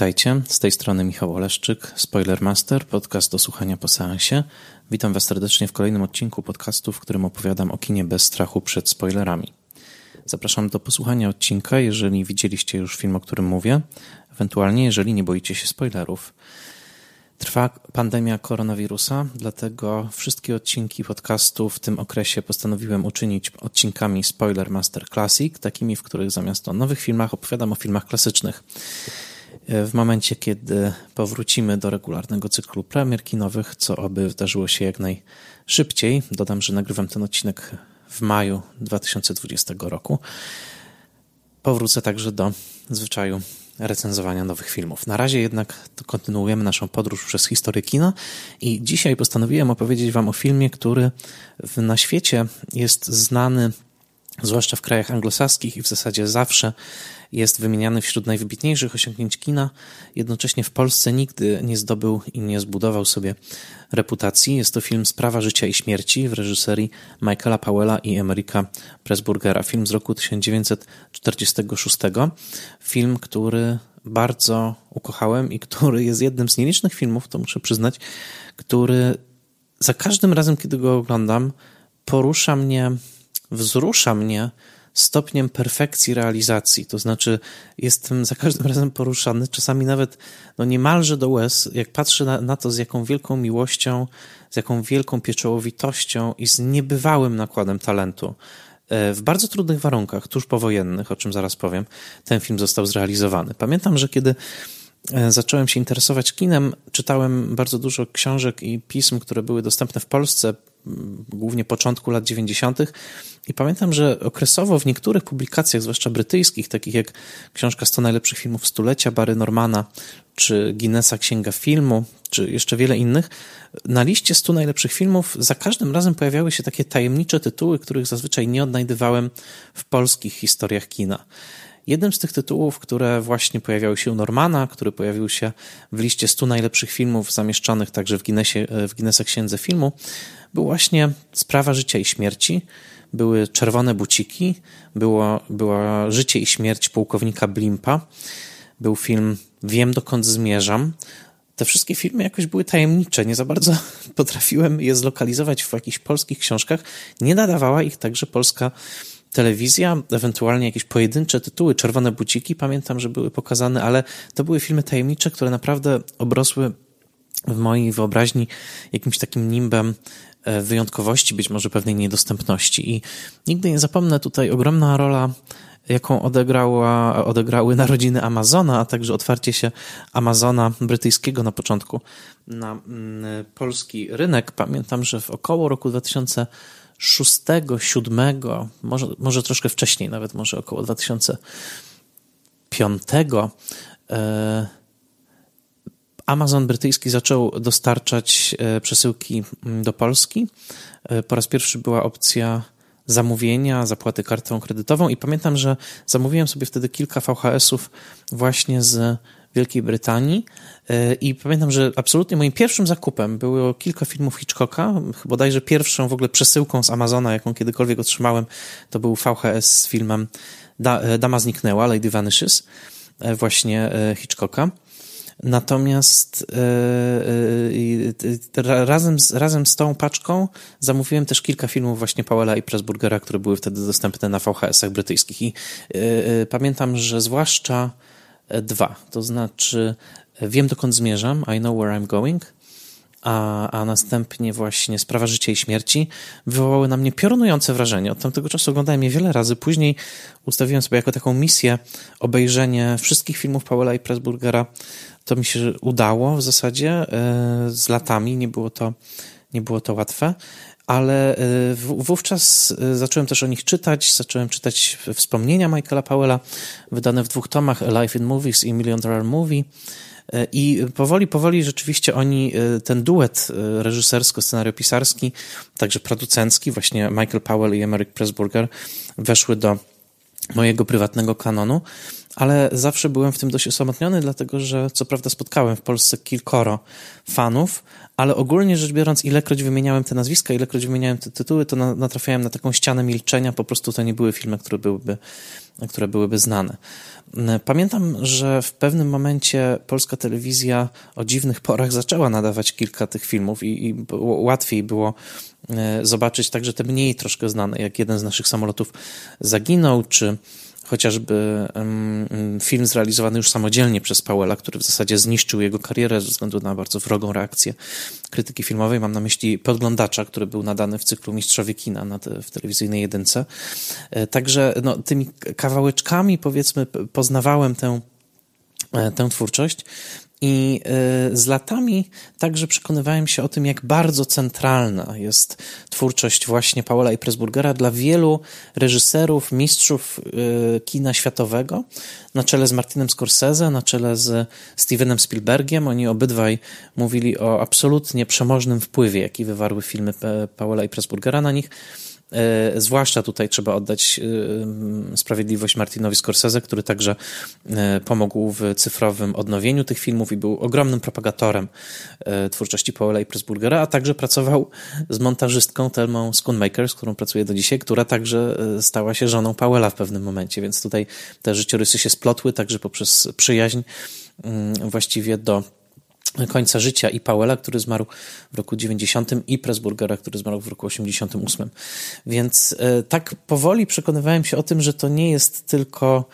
Witajcie, z tej strony Michał Oleszczyk, Spoilermaster, podcast do słuchania po seansie. Witam Was serdecznie w kolejnym odcinku podcastu, w którym opowiadam o kinie bez strachu przed spoilerami. Zapraszam do posłuchania odcinka, jeżeli widzieliście już film, o którym mówię, ewentualnie jeżeli nie boicie się spoilerów. Trwa pandemia koronawirusa, dlatego wszystkie odcinki podcastu w tym okresie postanowiłem uczynić odcinkami Spoiler Master Classic, takimi, w których zamiast o nowych filmach opowiadam o filmach klasycznych. W momencie, kiedy powrócimy do regularnego cyklu premier kinowych, co oby wydarzyło się jak najszybciej, dodam, że nagrywam ten odcinek w maju 2020 roku, powrócę także do zwyczaju recenzowania nowych filmów. Na razie jednak kontynuujemy naszą podróż przez historię kina i dzisiaj postanowiłem opowiedzieć Wam o filmie, który na świecie jest znany, zwłaszcza w krajach anglosaskich i w zasadzie zawsze jest wymieniany wśród najwybitniejszych osiągnięć kina, jednocześnie w Polsce nigdy nie zdobył i nie zbudował sobie reputacji. Jest to film Sprawa życia i śmierci w reżyserii Michaela Powella i Emeryka Pressburgera. Film z roku 1946. Film, który bardzo ukochałem i który jest jednym z nielicznych filmów, to muszę przyznać, który za każdym razem, kiedy go oglądam, porusza mnie, wzrusza mnie stopniem perfekcji realizacji. To znaczy, jestem za każdym razem poruszany, czasami nawet no niemalże do łez, jak patrzę na, na to, z jaką wielką miłością, z jaką wielką pieczołowitością i z niebywałym nakładem talentu. E, w bardzo trudnych warunkach, tuż powojennych, o czym zaraz powiem, ten film został zrealizowany. Pamiętam, że kiedy e, zacząłem się interesować kinem, czytałem bardzo dużo książek i pism, które były dostępne w Polsce głównie początku lat 90. I pamiętam, że okresowo w niektórych publikacjach, zwłaszcza brytyjskich, takich jak książka 100 najlepszych filmów stulecia Barry Normana, czy Guinnessa Księga Filmu, czy jeszcze wiele innych, na liście 100 najlepszych filmów za każdym razem pojawiały się takie tajemnicze tytuły, których zazwyczaj nie odnajdywałem w polskich historiach kina. Jednym z tych tytułów, które właśnie pojawiały się u Normana, który pojawił się w liście 100 najlepszych filmów zamieszczonych także w, Guinnessie, w Guinnessa Księdze Filmu, był właśnie Sprawa życia i śmierci, były Czerwone buciki, było, była Życie i śmierć pułkownika Blimpa, był film Wiem dokąd zmierzam. Te wszystkie filmy jakoś były tajemnicze, nie za bardzo potrafiłem je zlokalizować w jakichś polskich książkach. Nie nadawała ich także polska telewizja, ewentualnie jakieś pojedyncze tytuły, Czerwone buciki, pamiętam, że były pokazane, ale to były filmy tajemnicze, które naprawdę obrosły w mojej wyobraźni jakimś takim nimbem e, wyjątkowości, być może pewnej niedostępności. I nigdy nie zapomnę tutaj ogromna rola, jaką odegrała, odegrały narodziny Amazona, a także otwarcie się Amazona brytyjskiego na początku na mm, polski rynek. Pamiętam, że w około roku 2000 2006, 2007, może, może troszkę wcześniej, nawet może około 2005, e, Amazon brytyjski zaczął dostarczać e, przesyłki mm, do Polski. E, po raz pierwszy była opcja zamówienia, zapłaty kartą kredytową i pamiętam, że zamówiłem sobie wtedy kilka VHS-ów właśnie z Wielkiej Brytanii e, i pamiętam, że absolutnie moim pierwszym zakupem było kilka filmów Hitchcocka, bodajże pierwszą w ogóle przesyłką z Amazona, jaką kiedykolwiek otrzymałem, to był VHS z filmem e, Dama zniknęła, Lady Vanishes, e, właśnie Hitchcocka. Natomiast razem, z, razem z tą paczką zamówiłem też kilka filmów właśnie Powella i Pressburgera, które były wtedy dostępne na VHS-ach brytyjskich. I pamiętam, że zwłaszcza dwa. To znaczy, wiem dokąd zmierzam, I know where I'm going, a, a następnie właśnie Sprawa życia i śmierci wywołały na mnie piorunujące wrażenie. Od tamtego czasu oglądałem je wiele razy. Później ustawiłem sobie jako taką misję obejrzenie wszystkich filmów Powella i Pressburgera. To mi się udało w zasadzie e, z latami. Nie było to, nie było to łatwe ale y, wówczas y, zacząłem też o nich czytać, zacząłem czytać wspomnienia Michaela Powella, wydane w dwóch tomach, Life in Movies i Million Dollar Movie. Y, I powoli, powoli rzeczywiście oni, ten duet reżysersko-scenariopisarski, także producencki, właśnie Michael Powell i Emerick Pressburger, weszły do mojego prywatnego kanonu, ale zawsze byłem w tym dość osamotniony, dlatego że co prawda spotkałem w Polsce kilkoro fanów, ale ogólnie rzecz biorąc, ilekroć wymieniałem te nazwiska, ilekroć wymieniałem te tytuły, to natrafiałem na taką ścianę milczenia, po prostu to nie były filmy, które byłyby, które byłyby znane. Pamiętam, że w pewnym momencie polska telewizja o dziwnych porach zaczęła nadawać kilka tych filmów i, i łatwiej było zobaczyć także te mniej troszkę znane, jak jeden z naszych samolotów zaginął, czy chociażby film zrealizowany już samodzielnie przez Powella, który w zasadzie zniszczył jego karierę ze względu na bardzo wrogą reakcję krytyki filmowej. Mam na myśli Podglądacza, który był nadany w cyklu Mistrzowie Kina na te, w telewizyjnej jedynce. E, także no, tymi kawałeczkami, powiedzmy, poznawałem tę e, tę twórczość. I y, z latami także przekonywałem się o tym, jak bardzo centralna jest twórczość właśnie Paula i Pressburgera dla wielu reżyserów, mistrzów y, kina światowego, na czele z Martinem Scorsese, na czele z Stevenem Spielbergiem. Oni obydwaj mówili o absolutnie przemożnym wpływie, jaki wywarły filmy Paula i Pressburgera na nich. E, zwłaszcza tutaj trzeba oddać e, sprawiedliwość Martinowi Scorsese, który także e, pomógł w cyfrowym odnowieniu tych filmów i był ogromnym propagatorem twórczości Paula i Pressburgera, a także pracował z montażystką Telmą Schoonmaker, z którą pracuje do dzisiaj, która także stała się żoną Powella w pewnym momencie, więc tutaj te życiorysy się splotły także poprzez przyjaźń mm, właściwie do końca życia i Powella, który zmarł w roku 90 i Pressburgera, który zmarł w roku 88. Więc e, tak powoli przekonywałem się o tym, że to nie jest tylko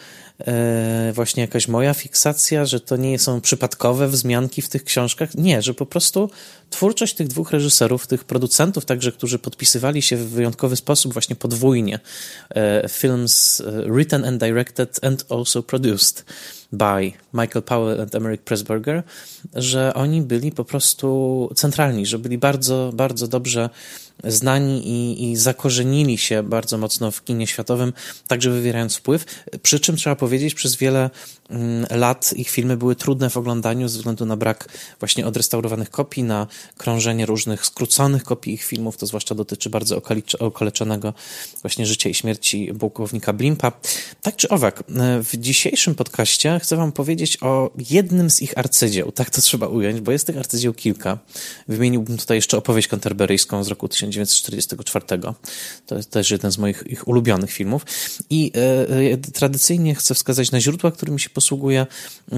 e, właśnie jakaś moja fiksacja, że to nie są przypadkowe wzmianki w tych książkach. Nie, że po prostu twórczość tych dwóch reżyserów, tych producentów także, którzy podpisywali się w wyjątkowy sposób właśnie podwójnie e, films written and directed and also produced by Michael Powell and Emerick Pressburger, że oni byli po prostu centralni, że byli bardzo, bardzo dobrze znani i, i zakorzenili się bardzo mocno w kinie światowym, także wywierając wpływ. Przy czym trzeba powiedzieć, przez wiele mm, lat ich filmy były trudne w oglądaniu ze względu na brak właśnie odrestaurowanych kopii, na krążenie różnych skróconych kopii ich filmów. To zwłaszcza dotyczy bardzo okaleczonego właśnie życia i śmierci pułkownika Blimpa. Tak czy owak, w dzisiejszym podcaście chcę Wam powiedzieć o jednym z ich arcydzieł. Tak to trzeba ująć, bo jest tych arcydzieł kilka. Wymieniłbym tutaj jeszcze opowieść kanterberyjską z roku 1900 1944. To jest też jeden z moich ich ulubionych filmów. I e, e, tradycyjnie chcę wskazać na źródła, którymi się posługuję.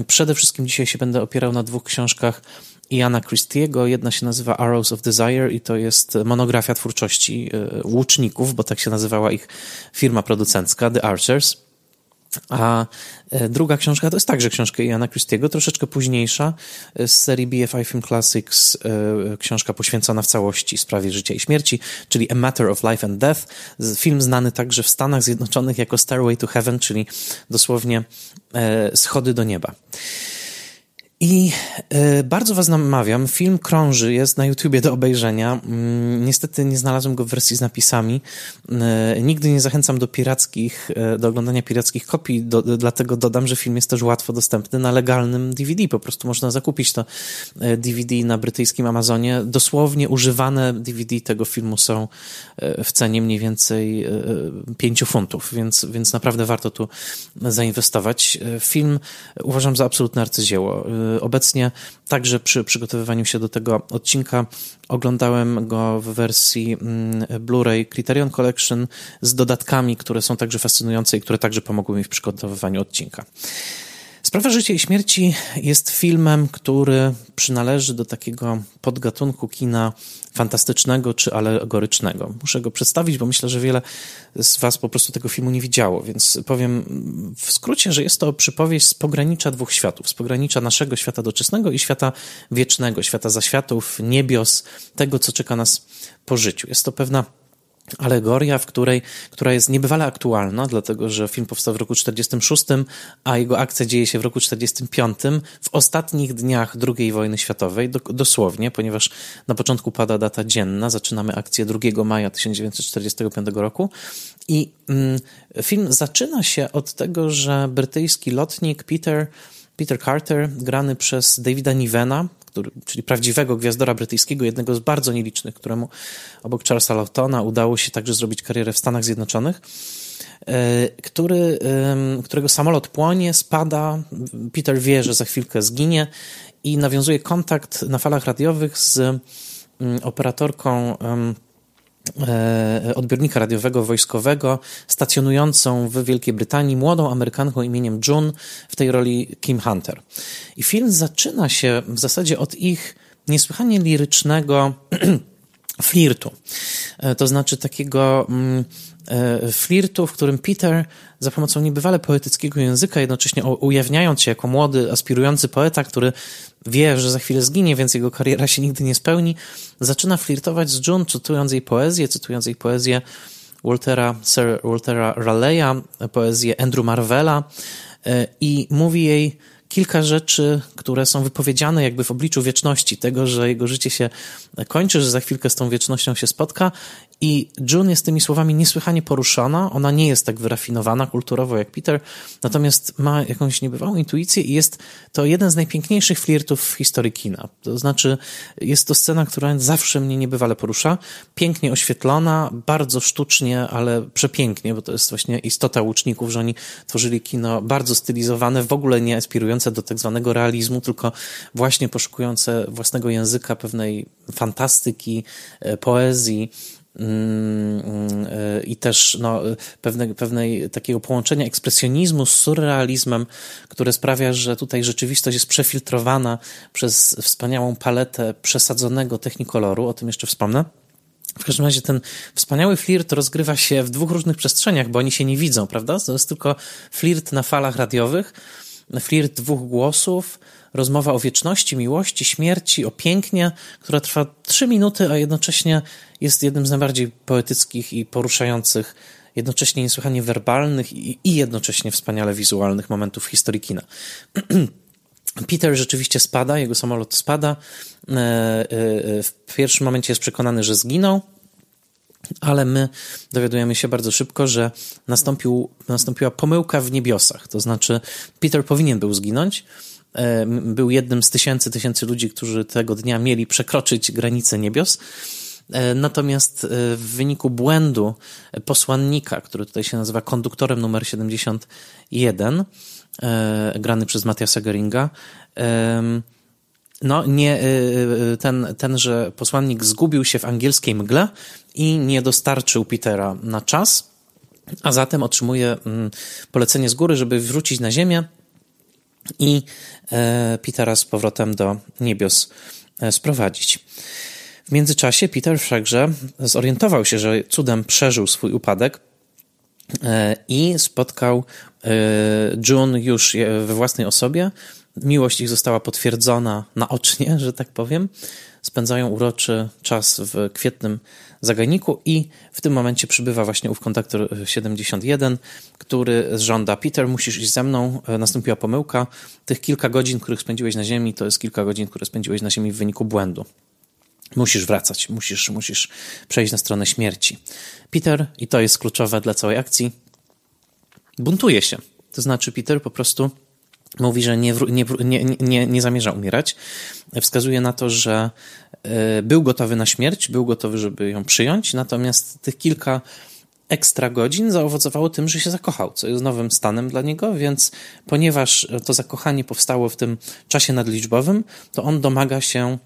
Przede wszystkim dzisiaj się będę opierał na dwóch książkach Iana Christiego. Jedna się nazywa Arrows of Desire i to jest monografia twórczości e, łuczników, bo tak się nazywała ich firma producencka, The Archers. A e, druga książka to jest także książka Iana Christiego, troszeczkę późniejsza, e, z serii BFI Film Classics, e, książka poświęcona w całości sprawie życia i śmierci, czyli A Matter of Life and Death. Film znany także w Stanach Zjednoczonych jako Stairway to Heaven, czyli dosłownie schody do nieba. I y, bardzo Was namawiam, film krąży, jest na YouTubie do obejrzenia. Y, niestety nie znalazłem go w wersji z napisami. Y, nigdy nie zachęcam do pirackich, do oglądania pirackich kopii, do, dlatego dodam, że film jest też łatwo dostępny na legalnym DVD. Po prostu można zakupić to DVD na brytyjskim Amazonie. Dosłownie używane DVD tego filmu są w cenie mniej więcej 5 funtów, więc, więc naprawdę warto tu zainwestować. Film uważam za absolutne arcydzieło obecnie także przy przygotowywaniu się do tego odcinka oglądałem go w wersji mm, Blu-ray Criterion Collection z dodatkami, które są także fascynujące i które także pomogły mi w przygotowywaniu odcinka. Sprawa życia i śmierci jest filmem, który przynależy do takiego podgatunku kina fantastycznego czy alegorycznego. Muszę go przedstawić, bo myślę, że wiele z Was po prostu tego filmu nie widziało, więc powiem w skrócie, że jest to przypowieść z pogranicza dwóch światów, z pogranicza naszego świata doczesnego i świata wiecznego, świata zaświatów, niebios, tego, co czeka nas po życiu. Jest to pewna alegoria, w której, która jest niebywale aktualna, dlatego że film powstał w roku 46, a jego akcja dzieje się w roku 45, w ostatnich dniach II wojny światowej, do, dosłownie, ponieważ na początku pada data dzienna, zaczynamy akcję 2 maja 1945 roku i mm, film zaczyna się od tego, że brytyjski lotnik Peter Peter Carter, grany przez Davida Nivena, który, czyli prawdziwego gwiazdora brytyjskiego, jednego z bardzo nielicznych, któremu obok Charlesa Lawtona udało się także zrobić karierę w Stanach Zjednoczonych. który, którego samolot płonie, spada. Peter wie, że za chwilkę zginie i nawiązuje kontakt na falach radiowych z mm, operatorką e, odbiornika radiowego wojskowego stacjonującą w Wielkiej Brytanii, młodą Amerykanką imieniem June, w tej roli Kim Hunter. I film zaczyna się w zasadzie od ich niesłychanie lirycznego flirtu. E, to znaczy takiego mm, e, flirtu, w którym Peter za pomocą niebywale poetyckiego języka, jednocześnie ujawniając się jako młody, aspirujący poeta, który wie, że za chwilę zginie, więc jego kariera się nigdy nie spełni, zaczyna flirtować z June, cytując jej poezję, cytując jej poezję Waltera, Sir Waltera Raleigh'a, poezję Andrew Marvella e, i mówi jej, kilka rzeczy, które są wypowiedziane jakby w obliczu wieczności, tego, że jego życie się kończy, że za chwilkę z tą wiecznością się spotka i June jest tymi słowami niesłychanie poruszona. Ona nie jest tak wyrafinowana kulturowo jak Peter, natomiast ma jakąś niebywałą intuicję i jest to jeden z najpiękniejszych flirtów w historii kina. To znaczy, jest to scena, która zawsze mnie niebywale porusza. Pięknie oświetlona, bardzo sztucznie, ale przepięknie, bo to jest właśnie istota łuczników, że oni tworzyli kino bardzo stylizowane, w ogóle nie aspirujące do tak zwanego realizmu, tylko właśnie poszukujące własnego języka, pewnej fantastyki, e, poezji i też no, pewne, pewnej takiego połączenia ekspresjonizmu z surrealizmem, które sprawia, że tutaj rzeczywistość jest przefiltrowana przez wspaniałą paletę przesadzonego technikoloru, o tym jeszcze wspomnę. W każdym razie ten wspaniały flirt rozgrywa się w dwóch różnych przestrzeniach, bo oni się nie widzą, prawda? To jest tylko flirt na falach radiowych, flirt dwóch głosów, rozmowa o wieczności, miłości, śmierci, o pięknie, która trwa trzy minuty, a jednocześnie jest jednym z najbardziej poetyckich i poruszających, jednocześnie niesłychanie werbalnych i, i jednocześnie wspaniale wizualnych momentów historii kina. Peter rzeczywiście spada, jego samolot spada. E, e, w pierwszym momencie jest przekonany, że zginął, ale my dowiadujemy się bardzo szybko, że nastąpił, nastąpiła pomyłka w niebiosach. To znaczy, Peter powinien był zginąć, E, był jednym z tysięcy, tysięcy ludzi, którzy tego dnia mieli przekroczyć granicę niebios. E, natomiast e, w wyniku błędu posłannika, który tutaj się nazywa konduktorem numer 71, grany przez Matiasa Geringa, no, nie, ten, tenże posłannik zgubił się w angielskiej mgle i nie dostarczył Petera na czas, a zatem otrzymuje mm, polecenie z góry, żeby wrócić na ziemię i e, Petera z powrotem do niebios e, sprowadzić. W międzyczasie Peter wszakże zorientował się, że cudem przeżył swój upadek e, i spotkał June już we własnej osobie. Miłość ich została potwierdzona naocznie, że tak powiem. Spędzają uroczy czas w kwietnym zagajniku i w tym momencie przybywa właśnie ów kontaktor 71, który żąda Peter, musisz iść ze mną, e, nastąpiła pomyłka. Tych kilka godzin, których spędziłeś na ziemi, to jest kilka godzin, które spędziłeś na ziemi w wyniku błędu. Musisz wracać, musisz, musisz przejść na stronę śmierci. Peter, i to jest kluczowe dla całej akcji, buntuje się. To znaczy, Peter po prostu mówi, że nie, nie, nie, nie, zamierza umierać. Wskazuje na to, że e, był gotowy na śmierć, był gotowy, żeby ją przyjąć, natomiast tych kilka ekstra godzin zaowocowało tym, że się zakochał, co jest nowym stanem dla niego, więc ponieważ to zakochanie powstało w tym czasie nadliczbowym, to on domaga się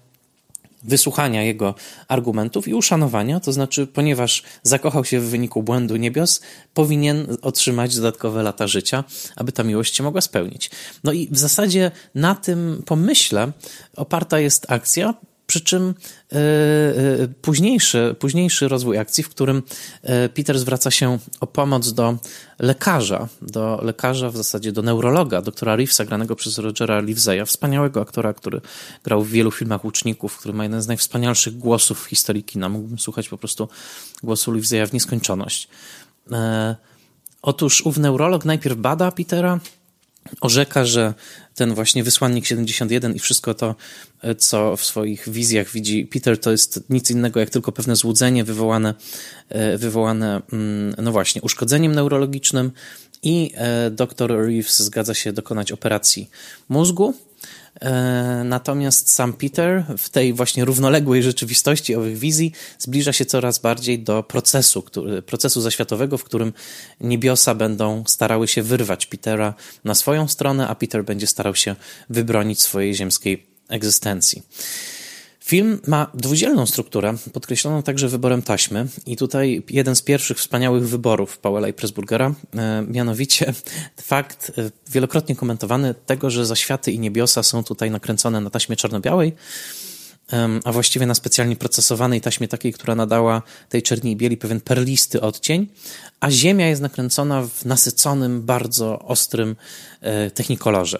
wysłuchania jego argumentów i uszanowania, to znaczy, ponieważ zakochał się w wyniku błędu niebios, powinien otrzymać dodatkowe lata życia, aby ta miłość się mogła spełnić. No i w zasadzie na tym pomyśle oparta jest akcja, przy czym e, późniejszy, późniejszy rozwój akcji, w którym e, Peter zwraca się o pomoc do lekarza, do lekarza, w zasadzie do neurologa, doktora Reevesa, granego przez Rogera Livesaya, wspaniałego aktora, który grał w wielu filmach łuczników, który ma jeden z najwspanialszych głosów w historii kina. Mógłbym słuchać po prostu głosu Livesaya w nieskończoność. Otóż ów neurolog najpierw bada Petera, orzeka, że ten właśnie wysłannik 71 i wszystko to, co w swoich wizjach widzi Peter, to jest nic innego jak tylko pewne złudzenie wywołane, e, wywołane mm, no właśnie, uszkodzeniem neurologicznym i e, dr Reeves zgadza się dokonać operacji mózgu. E, natomiast sam Peter w tej właśnie równoległej rzeczywistości owych wizji zbliża się coraz bardziej do procesu, który, procesu zaświatowego, w którym niebiosa będą starały się wyrwać Petera na swoją stronę, a Peter będzie starał się wybronić swojej ziemskiej egzystencji. Film ma dwudzielną strukturę, podkreśloną także wyborem taśmy i tutaj jeden z pierwszych wspaniałych wyborów Powella i Pressburgera, e, mianowicie fakt e, wielokrotnie komentowany tego, że zaświaty i niebiosa są tutaj nakręcone na taśmie czarno-białej, a właściwie na specjalnie procesowanej taśmie takiej, która nadała tej czerni i bieli pewien perlisty odcień, a ziemia jest nakręcona w nasyconym, bardzo ostrym e, technikolorze.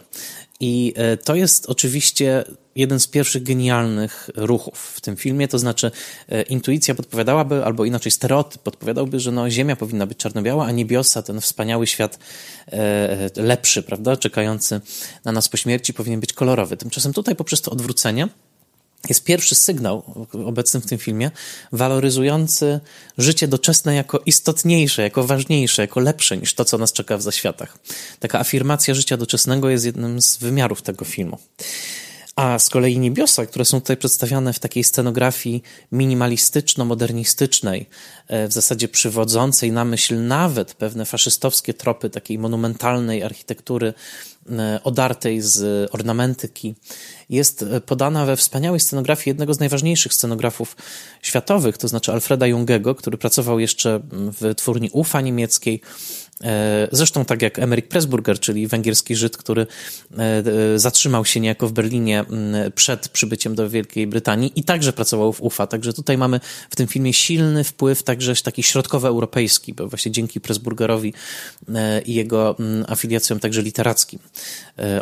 I e, to jest oczywiście jeden z pierwszych genialnych ruchów w tym filmie, to znaczy e, intuicja podpowiadałaby, albo inaczej stereotyp podpowiadałby, że no, Ziemia powinna być czarno-biała, a niebiosa, ten wspaniały świat e, lepszy, prawda, czekający na nas po śmierci, powinien być kolorowy. Tymczasem tutaj poprzez to odwrócenie jest pierwszy sygnał obecny w tym filmie, waloryzujący życie doczesne jako istotniejsze, jako ważniejsze, jako lepsze niż to, co nas czeka w zaświatach. Taka afirmacja życia doczesnego jest jednym z wymiarów tego filmu. A z kolei niebiosa, które są tutaj przedstawiane w takiej scenografii minimalistyczno-modernistycznej, e, w zasadzie przywodzącej na myśl nawet pewne faszystowskie tropy takiej monumentalnej architektury odartej z ornamentyki, jest e, podana we wspaniałej scenografii jednego z najważniejszych scenografów światowych, to znaczy Alfreda Jungego, który pracował jeszcze w twórni UFA niemieckiej, E, zresztą tak jak Emeryk Pressburger, czyli węgierski Żyd, który e, e, zatrzymał się niejako w Berlinie przed przybyciem do Wielkiej Brytanii i także pracował w UFA. Także tutaj mamy w tym filmie silny wpływ także taki środkowoeuropejski, bo właśnie dzięki Pressburgerowi i jego afiliacjom także literackim,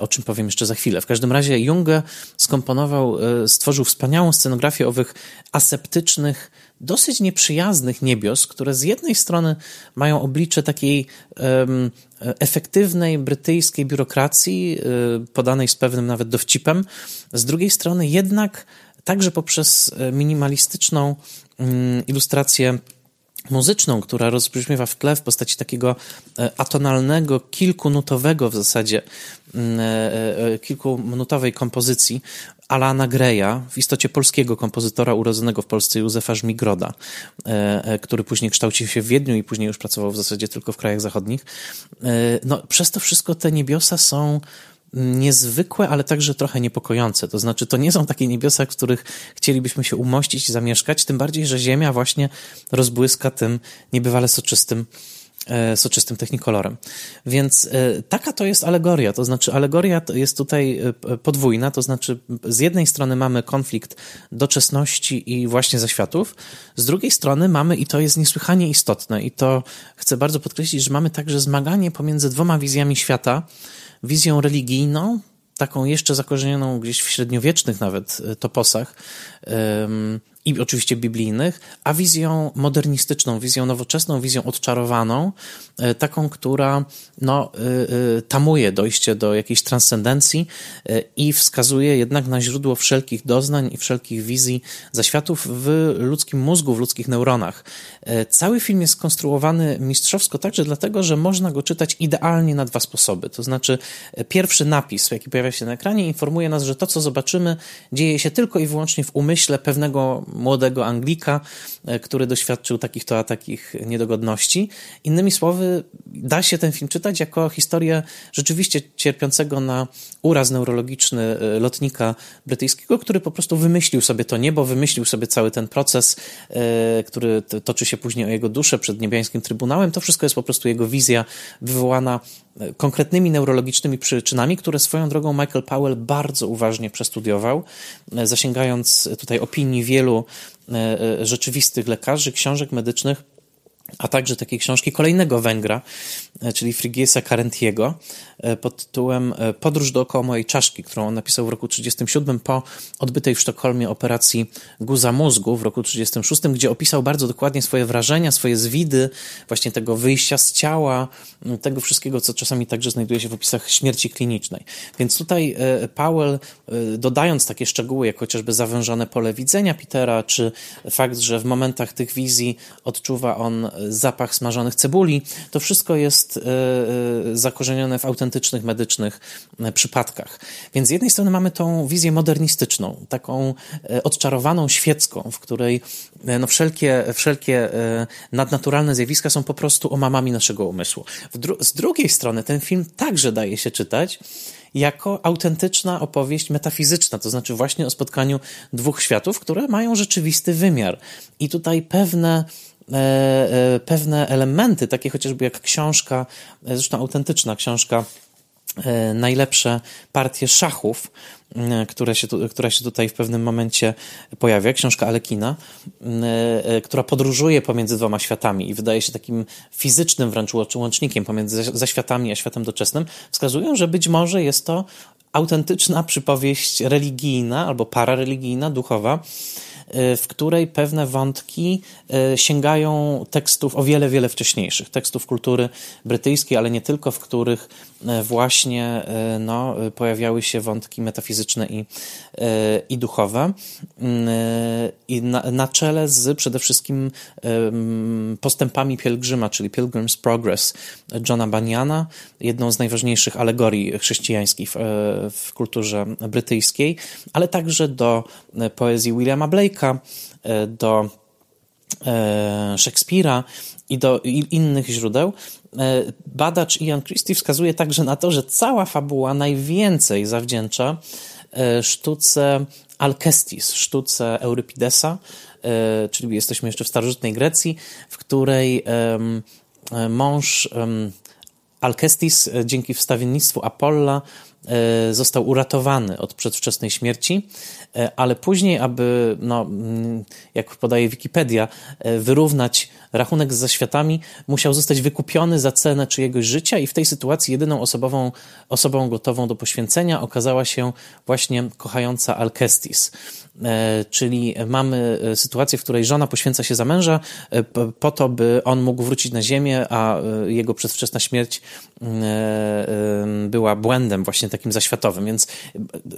o czym powiem jeszcze za chwilę. W każdym razie Junge skomponował, stworzył wspaniałą scenografię owych aseptycznych, dosyć nieprzyjaznych niebios, które z jednej strony mają oblicze takiej um, efektywnej brytyjskiej biurokracji, y, podanej z pewnym nawet dowcipem, z drugiej strony jednak także poprzez e, minimalistyczną um, ilustrację muzyczną, która rozbrzmiewa w tle w postaci takiego e, atonalnego, kilkunutowego w zasadzie, mm, e, kilkuminutowej kompozycji, Alana Greya, w istocie polskiego kompozytora urodzonego w Polsce Józefa Żmigroda, e, e, który później kształcił się w Wiedniu i później już pracował w zasadzie tylko w krajach zachodnich. E, no, przez to wszystko te niebiosa są niezwykłe, ale także trochę niepokojące. To znaczy, to nie są takie niebiosa, w których chcielibyśmy się umościć i zamieszkać, tym bardziej, że Ziemia właśnie rozbłyska tym niebywale soczystym soczystym technikolorem. Więc e, taka to jest alegoria, to znaczy alegoria jest tutaj e, podwójna, to znaczy z jednej strony mamy konflikt doczesności i właśnie zaświatów, z drugiej strony mamy, i to jest niesłychanie istotne, i to chcę bardzo podkreślić, że mamy także zmaganie pomiędzy dwoma wizjami świata, wizją religijną, taką jeszcze zakorzenioną gdzieś w średniowiecznych nawet toposach, i oczywiście biblijnych, a wizją modernistyczną, wizją nowoczesną, wizją odczarowaną, e, taką, która no, e, e, tamuje dojście do jakiejś transcendencji i wskazuje jednak na źródło wszelkich doznań i wszelkich wizji zaświatów w ludzkim mózgu, w ludzkich neuronach. Cały film jest skonstruowany mistrzowsko także dlatego, że można go czytać idealnie na dwa sposoby. To znaczy, pierwszy napis, jaki pojawia się na ekranie, informuje nas, że to, co zobaczymy, dzieje się tylko i wyłącznie w umyśle pewnego młodego Anglika, e, który doświadczył takich to a takich niedogodności. Innymi słowy, da się ten film czytać jako historię rzeczywiście cierpiącego na uraz neurologiczny e, lotnika brytyjskiego, który po prostu wymyślił sobie to niebo, wymyślił sobie cały ten proces, e, który toczy się później o jego duszę przed niebiańskim trybunałem. To wszystko jest po prostu jego wizja wywołana konkretnymi neurologicznymi przyczynami, które swoją drogą Michael Powell bardzo uważnie przestudiował, zasięgając tutaj opinii wielu e, e, rzeczywistych lekarzy, książek medycznych, a także takiej książki kolejnego Węgra, e, czyli Frigiesa Carentiego, e, pod tytułem e, Podróż dookoła mojej czaszki, którą on napisał w roku 1937 po odbytej w Sztokholmie operacji guza mózgu w roku 1936, gdzie opisał bardzo dokładnie swoje wrażenia, swoje zwidy, właśnie tego wyjścia z ciała, tego wszystkiego, co czasami także znajduje się w opisach śmierci klinicznej. Więc tutaj Powell, dodając takie szczegóły, jak chociażby zawężone pole widzenia Petera, czy fakt, że w momentach tych wizji odczuwa on zapach smażonych cebuli. To wszystko jest zakorzenione w autentycznych medycznych przypadkach. Więc z jednej strony mamy tą wizję modernistyczną, taką odczarowaną świecką, w której no wszelkie, wszelkie nadnaturalne zjawiska są po prostu omamami naszego umysłu. Dru z drugiej strony ten film także daje się czytać jako autentyczna opowieść metafizyczna, to znaczy właśnie o spotkaniu dwóch światów, które mają rzeczywisty wymiar. I tutaj pewne e, e, pewne elementy, takie chociażby jak książka, e, zresztą autentyczna książka najlepsze partie szachów, E, która się, która się tutaj w pewnym momencie pojawia, książka Alekina, e, e, która podróżuje pomiędzy dwoma światami i wydaje się takim fizycznym wręcz łącznikiem pomiędzy zaświatami a światem doczesnym, wskazują, że być może jest to autentyczna przypowieść religijna albo parareligijna, duchowa, w której pewne wątki y, sięgają tekstów o wiele, wiele wcześniejszych, tekstów kultury brytyjskiej, ale nie tylko, w których y, właśnie no, pojawiały się wątki metafizyczne i, i duchowe. I na, na czele z przede wszystkim postępami pielgrzyma, czyli Pilgrim's Progress Johna Banyana, jedną z najważniejszych alegorii chrześcijańskich w, w kulturze brytyjskiej, ale także do poezji Williama Blake'a, E, do e, Szekspira i do innych źródeł, e, badacz Ian Christie wskazuje także na to, że cała fabuła najwięcej zawdzięcza sztuce Alcestis, sztuce Eurypidesa, czyli jesteśmy jeszcze w starożytnej Grecji, w której mąż Alcestis dzięki wstawiennictwu Apolla został uratowany od przedwczesnej śmierci E, ale później, aby, no, mm, jak podaje Wikipedia, e, wyrównać rachunek z zaświatami, musiał zostać wykupiony za cenę czyjegoś życia i w tej sytuacji jedyną osobową, osobą gotową do poświęcenia okazała się właśnie kochająca Alcestis. E, czyli mamy sytuację, w której żona poświęca się za męża po to, by on mógł wrócić na ziemię, a jego przedwczesna śmierć była błędem właśnie takim zaświatowym. Więc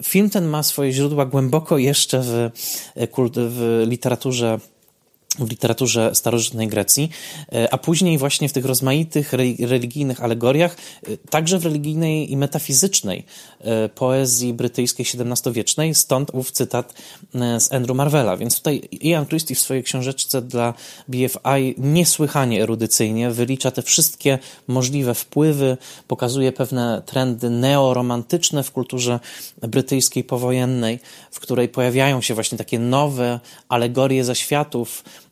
film ten ma swoje źródła głęboko jeszcze w, e, w literaturze w literaturze starożytnej Grecji, e, a później właśnie w tych rozmaitych religijnych alegoriach, e, także w religijnej i metafizycznej poezji brytyjskiej XVII-wiecznej, stąd ów cytat z Andrew Marvella. Więc tutaj Ian Christie w swojej książeczce dla BFI niesłychanie erudycyjnie wylicza te wszystkie możliwe wpływy, pokazuje pewne trendy neoromantyczne w kulturze brytyjskiej powojennej, w której pojawiają się właśnie takie nowe alegorie zaświatów, E,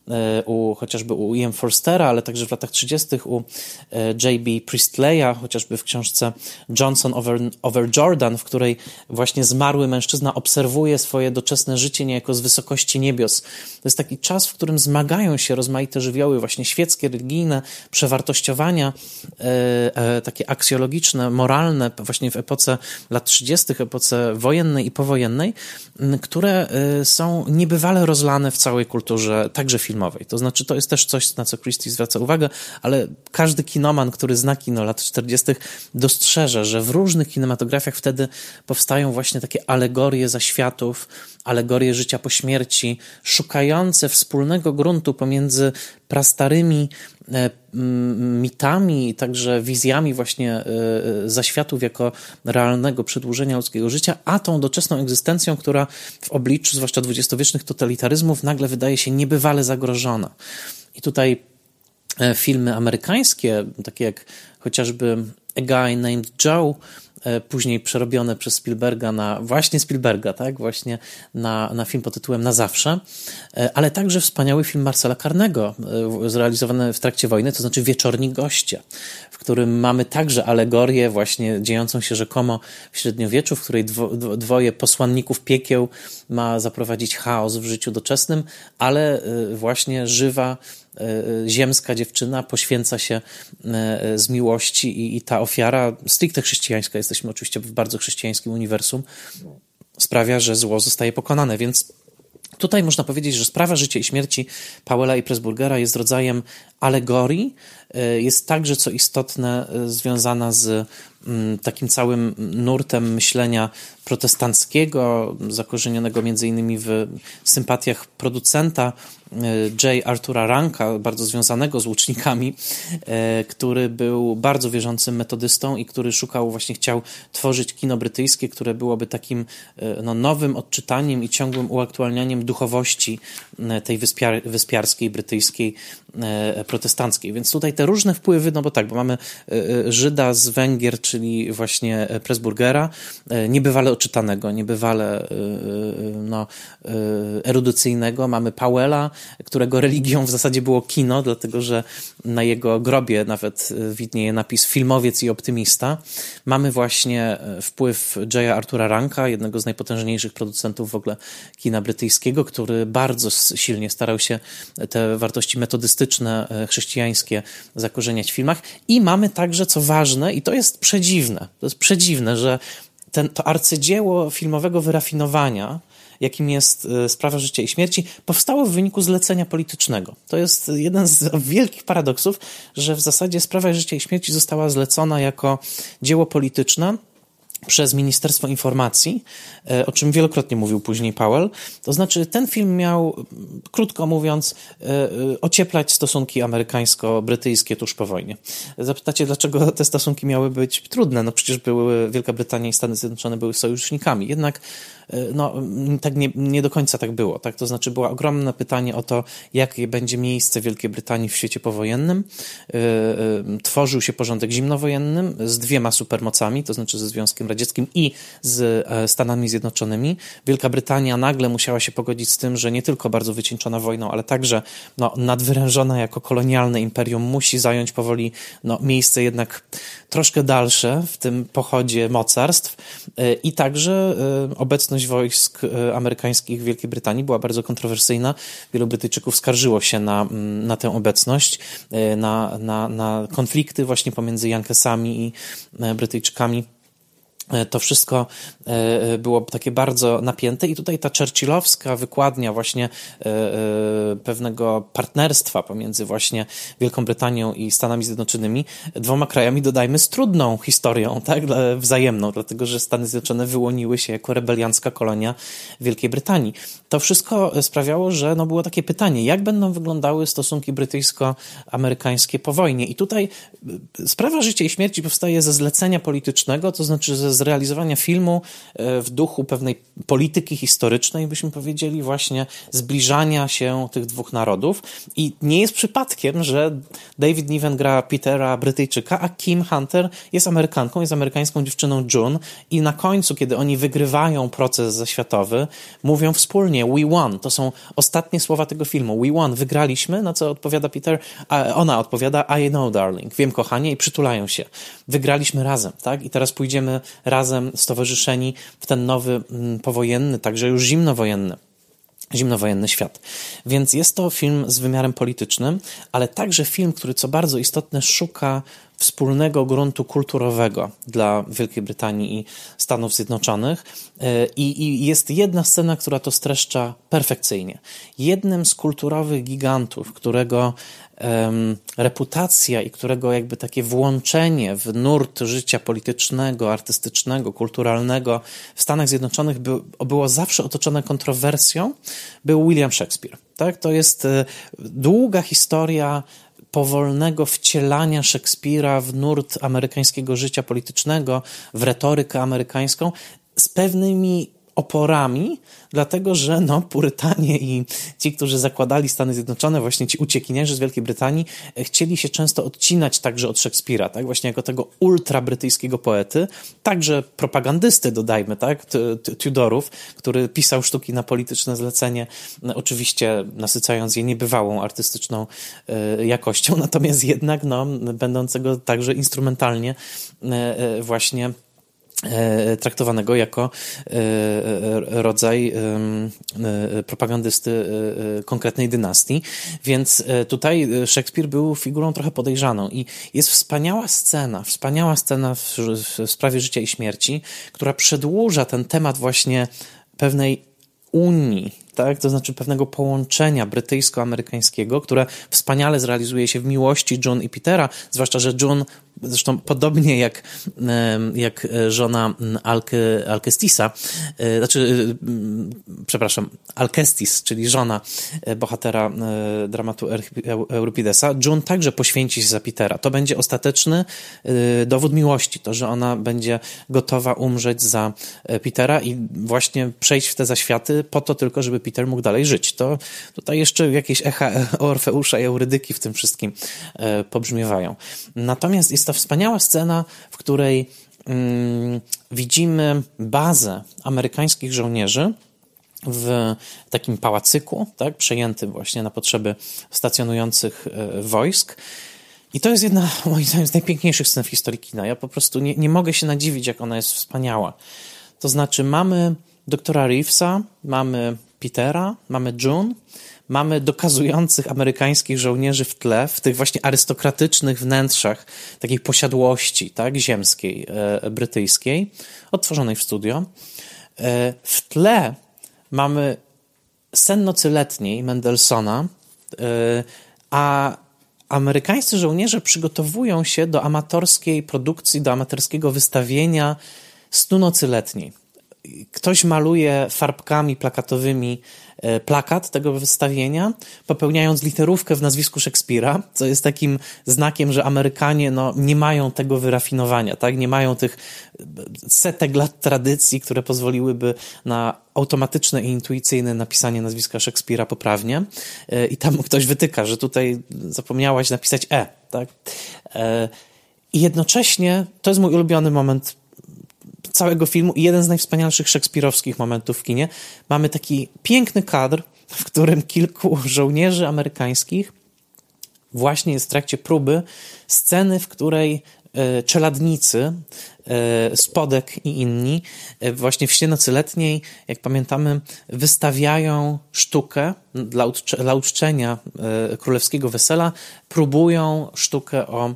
u, chociażby u Ian Forstera, ale także w latach 30. u e, J.B. Priestleya, chociażby w książce Johnson over, over Jordan, w której właśnie zmarły mężczyzna obserwuje swoje doczesne życie niejako z wysokości niebios. To jest taki czas, w którym zmagają się rozmaite żywioły, właśnie świeckie, religijne, przewartościowania, e, takie aksjologiczne, moralne, właśnie w epoce lat 30., epoce wojennej i powojennej, które są niebywale rozlane w całej kulturze, także filmowej filmowej. To znaczy, to jest też coś, na co Christie zwraca uwagę, ale każdy kinoman, który zna kino lat 40., dostrzeże, że w różnych kinematografiach wtedy powstają właśnie takie alegorie zaświatów, alegorie życia po śmierci, szukające wspólnego gruntu pomiędzy prastarymi mitami i także wizjami właśnie e, e, zaświatów jako realnego przedłużenia ludzkiego życia, a tą doczesną egzystencją, która w obliczu zwłaszcza dwudziestowiecznych totalitaryzmów nagle wydaje się niebywale zagrożona. I tutaj filmy amerykańskie, takie jak chociażby A Guy Named Joe, E, później przerobione przez Spielberga na właśnie Spielberga, tak, właśnie na, na film pod tytułem Na zawsze, e, ale także wspaniały film Marcela Karnego, e, zrealizowany w trakcie wojny, to znaczy Wieczorni Goście, w którym mamy także alegorię właśnie dziejącą się rzekomo w średniowieczu, w której dwo, dwoje posłanników piekieł ma zaprowadzić chaos w życiu doczesnym, ale właśnie żywa E, ziemska dziewczyna poświęca się e, z miłości i, i ta ofiara stricte chrześcijańska, jesteśmy oczywiście w bardzo chrześcijańskim uniwersum, sprawia, że zło zostaje pokonane, więc Tutaj można powiedzieć, że sprawa życia i śmierci Powella i Pressburgera jest rodzajem alegorii, e, jest także, co istotne, związana z mm, takim całym nurtem myślenia protestanckiego, zakorzenionego między innymi w sympatiach producenta J. Artura Ranka, bardzo związanego z łucznikami, e, który był bardzo wierzącym metodystą i który szukał, właśnie chciał tworzyć kino brytyjskie, które byłoby takim e, no, nowym odczytaniem i ciągłym uaktualnianiem duchowości e, tej wyspiar, wyspiarskiej, brytyjskiej, protestanckiej. Więc tutaj te różne wpływy, no bo tak, bo mamy Żyda z Węgier, czyli właśnie Presburgera, niebywale odczytanego, niebywale no, erudycyjnego, mamy Powella, którego religią w zasadzie było kino, dlatego że na jego grobie nawet widnieje napis filmowiec i optymista. Mamy właśnie wpływ J. Artura Ranka, jednego z najpotężniejszych producentów w ogóle kina brytyjskiego, który bardzo silnie starał się te wartości metodystyczne, chrześcijańskie zakorzeniać w filmach. I mamy także, co ważne, i to jest przedziwne, to jest przedziwne, że ten, to arcydzieło filmowego wyrafinowania, jakim jest e, sprawa życia i śmierci, powstało w wyniku zlecenia politycznego. To jest jeden z wielkich paradoksów, że w zasadzie sprawa życia i śmierci została zlecona jako dzieło polityczne przez Ministerstwo Informacji, e, o czym wielokrotnie mówił później Powell. To znaczy, ten film miał, krótko mówiąc, e, ocieplać stosunki amerykańsko-brytyjskie tuż po wojnie. Zapytacie, dlaczego te stosunki miały być trudne? No przecież były, Wielka Brytania i Stany Zjednoczone były sojusznikami. Jednak E, no, tak nie, nie do końca tak było. Tak? To znaczy, było ogromne pytanie o to, jakie będzie miejsce Wielkiej Brytanii w świecie powojennym. E, e, tworzył się porządek zimnowojennym z dwiema supermocami, to znaczy ze Związkiem Radzieckim i z Stanami Zjednoczonymi. Wielka Brytania nagle musiała się pogodzić z tym, że nie tylko bardzo wycieńczona wojną, ale także no, nadwyrężona jako kolonialne imperium musi zająć powoli no, miejsce jednak troszkę dalsze w tym pochodzie mocarstw i także obecność obecność wojsk e, amerykańskich w Wielkiej Brytanii była bardzo kontrowersyjna. Wielu Brytyjczyków skarżyło się na, mm, na tę obecność, e, na, na, na konflikty właśnie pomiędzy Jankesami i e, Brytyjczykami. E, to wszystko e, było takie bardzo napięte i tutaj ta churchillowska wykładnia właśnie e, pewnego partnerstwa pomiędzy właśnie Wielką Brytanią i Stanami Zjednoczonymi, dwoma krajami, dodajmy, z trudną historią, tak, wzajemną, dlatego że Stany Zjednoczone wyłoniły się jako rebeliancka kolonia Wielkiej Brytanii. To wszystko sprawiało, że no było takie pytanie, jak będą wyglądały stosunki brytyjsko-amerykańskie po wojnie i tutaj sprawa życia i śmierci powstaje ze zlecenia politycznego, to znaczy ze zrealizowania filmu e, w duchu pewnej polityki historycznej, byśmy powiedzieli, właśnie zbliżania się tych dwóch narodów. I nie jest przypadkiem, że David Niven gra Petera Brytyjczyka, a Kim Hunter jest Amerykanką, jest amerykańską dziewczyną June i na końcu, kiedy oni wygrywają proces zaświatowy, mówią wspólnie we won. To są ostatnie słowa tego filmu. We won. Wygraliśmy, na co odpowiada Peter, a ona odpowiada I know darling. Wiem kochanie i przytulają się. Wygraliśmy razem, tak? I teraz pójdziemy razem stowarzyszeni w ten nowy mm, powojenny, także już zimnowojenny zimnowojenny świat. Więc jest to film z wymiarem politycznym, ale także film, który co bardzo istotne szuka wspólnego gruntu kulturowego dla Wielkiej Brytanii i Stanów Zjednoczonych. E, I, I, jest jedna scena, która to streszcza perfekcyjnie. Jednym z kulturowych gigantów, którego um, reputacja i którego jakby takie włączenie w nurt życia politycznego, artystycznego, kulturalnego w Stanach Zjednoczonych by, było zawsze otoczone kontrowersją, był William Shakespeare. Tak? To jest e, długa historia powolnego wcielania Szekspira w nurt amerykańskiego życia politycznego, w retorykę amerykańską, z pewnymi oporami, dlatego że no, Purytanie i ci, którzy zakładali Stany Zjednoczone, właśnie ci uciekinierzy z Wielkiej Brytanii, e, chcieli się często odcinać także od Szekspira, tak? Właśnie jako tego ultra brytyjskiego poety, także propagandysty, dodajmy, tak? Tudorów, który pisał sztuki na polityczne zlecenie, no, oczywiście nasycając je niebywałą artystyczną e, jakością, natomiast jednak, no, będącego także instrumentalnie e, właśnie traktowanego jako e, rodzaj e, propagandysty konkretnej dynastii. Więc tutaj Szekspir był figurą trochę podejrzaną i jest wspaniała scena, wspaniała scena w, w sprawie życia i śmierci, która przedłuża ten temat właśnie pewnej unii, tak? to znaczy pewnego połączenia brytyjsko-amerykańskiego, które wspaniale zrealizuje się w miłości John i Petera, zwłaszcza, że John zresztą podobnie jak, jak żona Alke, Alkestisa, znaczy, przepraszam, Alkestis, czyli żona bohatera dramatu Euripidesa, June także poświęci się za Petera. To będzie ostateczny dowód miłości, to, że ona będzie gotowa umrzeć za Petera i właśnie przejść w te zaświaty po to tylko, żeby Peter mógł dalej żyć. To tutaj jeszcze jakieś echa Orfeusza i Eurydyki w tym wszystkim e, pobrzmiewają. Natomiast jest to wspaniała scena, w której mm, widzimy bazę amerykańskich żołnierzy, w takim pałacyku, tak, przejętym właśnie na potrzeby stacjonujących e, wojsk. I to jest jedna, moim zdaniem, z najpiękniejszych scen w historii kina. Ja po prostu nie, nie mogę się nadziwić, jak ona jest wspaniała. To znaczy, mamy doktora Reevesa, mamy Petera, mamy June, mamy dokazujących amerykańskich żołnierzy w tle, w tych właśnie arystokratycznych wnętrzach takiej posiadłości tak, ziemskiej, e, brytyjskiej, odtworzonej w studio. E, w tle mamy sen nocy letniej Mendelssohna, e, a amerykańscy żołnierze przygotowują się do amatorskiej produkcji, do amatorskiego wystawienia snu nocy letniej ktoś maluje farbkami plakatowymi plakat tego wystawienia, popełniając literówkę w nazwisku Szekspira, co jest takim znakiem, że Amerykanie no, nie mają tego wyrafinowania, tak? nie mają tych e, setek lat tradycji, które pozwoliłyby na automatyczne i intuicyjne napisanie nazwiska Szekspira poprawnie. E, I tam ktoś wytyka, że tutaj zapomniałaś napisać E. Tak? I jednocześnie to jest mój ulubiony moment całego filmu i jeden z najwspanialszych szekspirowskich momentów w kinie. Mamy taki piękny kadr, w którym kilku żołnierzy amerykańskich właśnie jest w trakcie próby sceny, w której e, czeladnicy, e, Spodek i inni, e, właśnie w śnie nocy letniej, jak pamiętamy, wystawiają sztukę dla, dla uczczenia królewskiego wesela, próbują sztukę o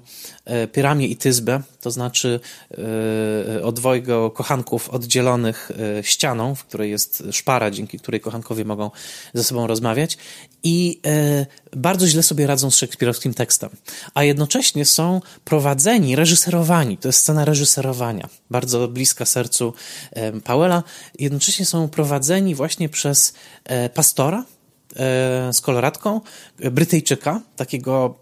Pyramie i Tyzbę, to znaczy o dwojgo kochanków oddzielonych ścianą, w której jest szpara, dzięki której kochankowie mogą ze sobą rozmawiać i bardzo źle sobie radzą z szekspirowskim tekstem, a jednocześnie są prowadzeni, reżyserowani, to jest scena reżyserowania, bardzo bliska sercu Powella, jednocześnie są prowadzeni właśnie przez e, pastora, e, z koloratką, Brytyjczyka, takiego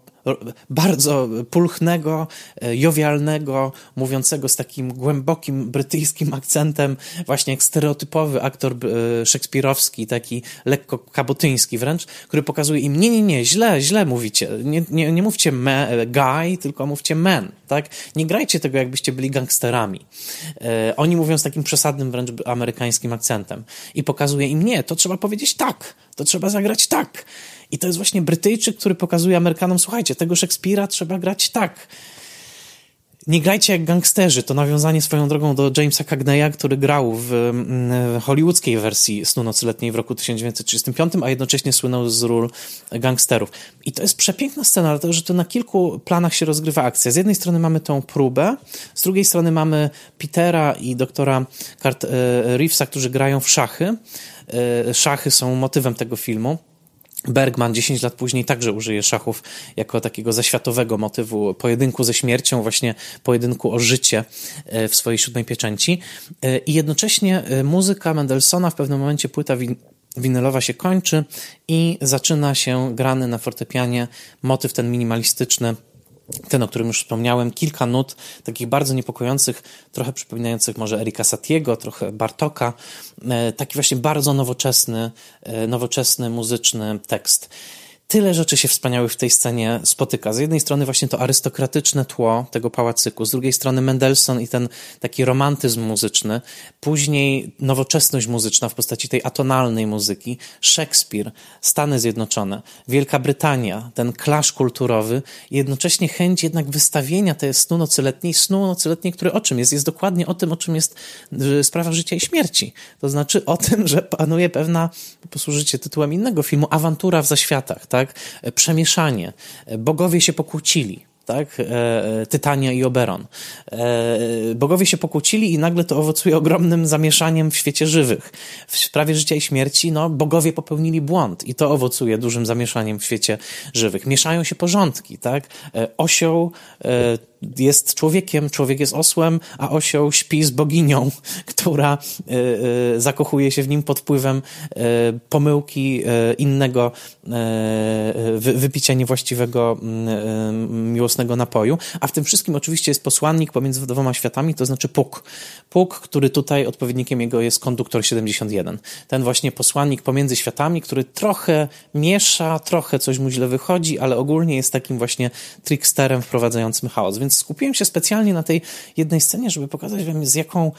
bardzo pulchnego, e, jowialnego, mówiącego z takim głębokim brytyjskim akcentem, właśnie jak stereotypowy aktor e, szekspirowski, taki lekko kabotyński wręcz, który pokazuje im, nie, nie, nie, źle, źle mówicie, nie, nie, nie mówcie me, e, guy, tylko mówcie man, tak? Nie grajcie tego, jakbyście byli gangsterami. Oni mówią z takim przesadnym wręcz amerykańskim akcentem i pokazuje im, nie, to trzeba powiedzieć tak, to trzeba zagrać tak. I to jest właśnie Brytyjczyk, który pokazuje Amerykanom, słuchajcie, tego Szekspira trzeba grać tak. Nie grajcie jak gangsterzy. To nawiązanie swoją drogą do Jamesa Cagneya, który grał w, w hollywoodzkiej wersji Snu Nocy Letniej w roku 1935, a jednocześnie słynął z ról gangsterów. I to jest przepiękna scena, dlatego że to na kilku planach się rozgrywa akcja. Z jednej strony mamy tą próbę, z drugiej strony mamy Petera i doktora Kart e, Reevesa, którzy grają w szachy. E, szachy są motywem tego filmu. Bergman 10 lat później także użyje szachów jako takiego zaświatowego motywu pojedynku ze śmiercią, właśnie pojedynku o życie e, w swojej siódmej pieczęci. E, I jednocześnie muzyka Mendelssohna w pewnym momencie płyta win winylowa się kończy i zaczyna się grany na fortepianie motyw ten minimalistyczny ten, o którym już wspomniałem, kilka nut, takich bardzo niepokojących, trochę przypominających może Erika Satiego, trochę Bartoka, e, taki właśnie bardzo nowoczesny, e, nowoczesny muzyczny tekst tyle rzeczy się wspaniałych w tej scenie spotyka. Z jednej strony właśnie to arystokratyczne tło tego pałacyku, z drugiej strony Mendelssohn i ten taki romantyzm muzyczny, później nowoczesność muzyczna w postaci tej atonalnej muzyki, Szekspir, Stany Zjednoczone, Wielka Brytania, ten klasz kulturowy i jednocześnie chęć jednak wystawienia tej snu nocy letniej, snu nocy letniej, który o czym jest? Jest dokładnie o tym, o czym jest sprawa życia i śmierci. To znaczy o tym, że panuje pewna, posłużycie tytułem innego filmu, awantura w zaświatach, tak? Tak? Przemieszanie. Bogowie się pokłócili tak? E, Tytania i Oberon. E, bogowie się pokłócili i nagle to owocuje ogromnym zamieszaniem w świecie żywych. W sprawie życia i śmierci, no, bogowie popełnili błąd i to owocuje dużym zamieszaniem w świecie żywych. Mieszają się porządki, tak? E, osioł jest człowiekiem, człowiek jest osłem, a osioł śpi z boginią, która zakochuje się w nim pod wpływem pomyłki innego wypicia niewłaściwego mm, miłosnego napoju. A w tym wszystkim oczywiście jest posłannik pomiędzy dwoma światami, to znaczy Puk. Puk, który tutaj odpowiednikiem jego jest konduktor 71. Ten właśnie posłannik pomiędzy światami, który trochę miesza, trochę coś mu źle wychodzi, ale ogólnie jest takim właśnie tricksterem wprowadzającym chaos. Więc skupiłem się specjalnie na tej jednej scenie, żeby pokazać wam z jaką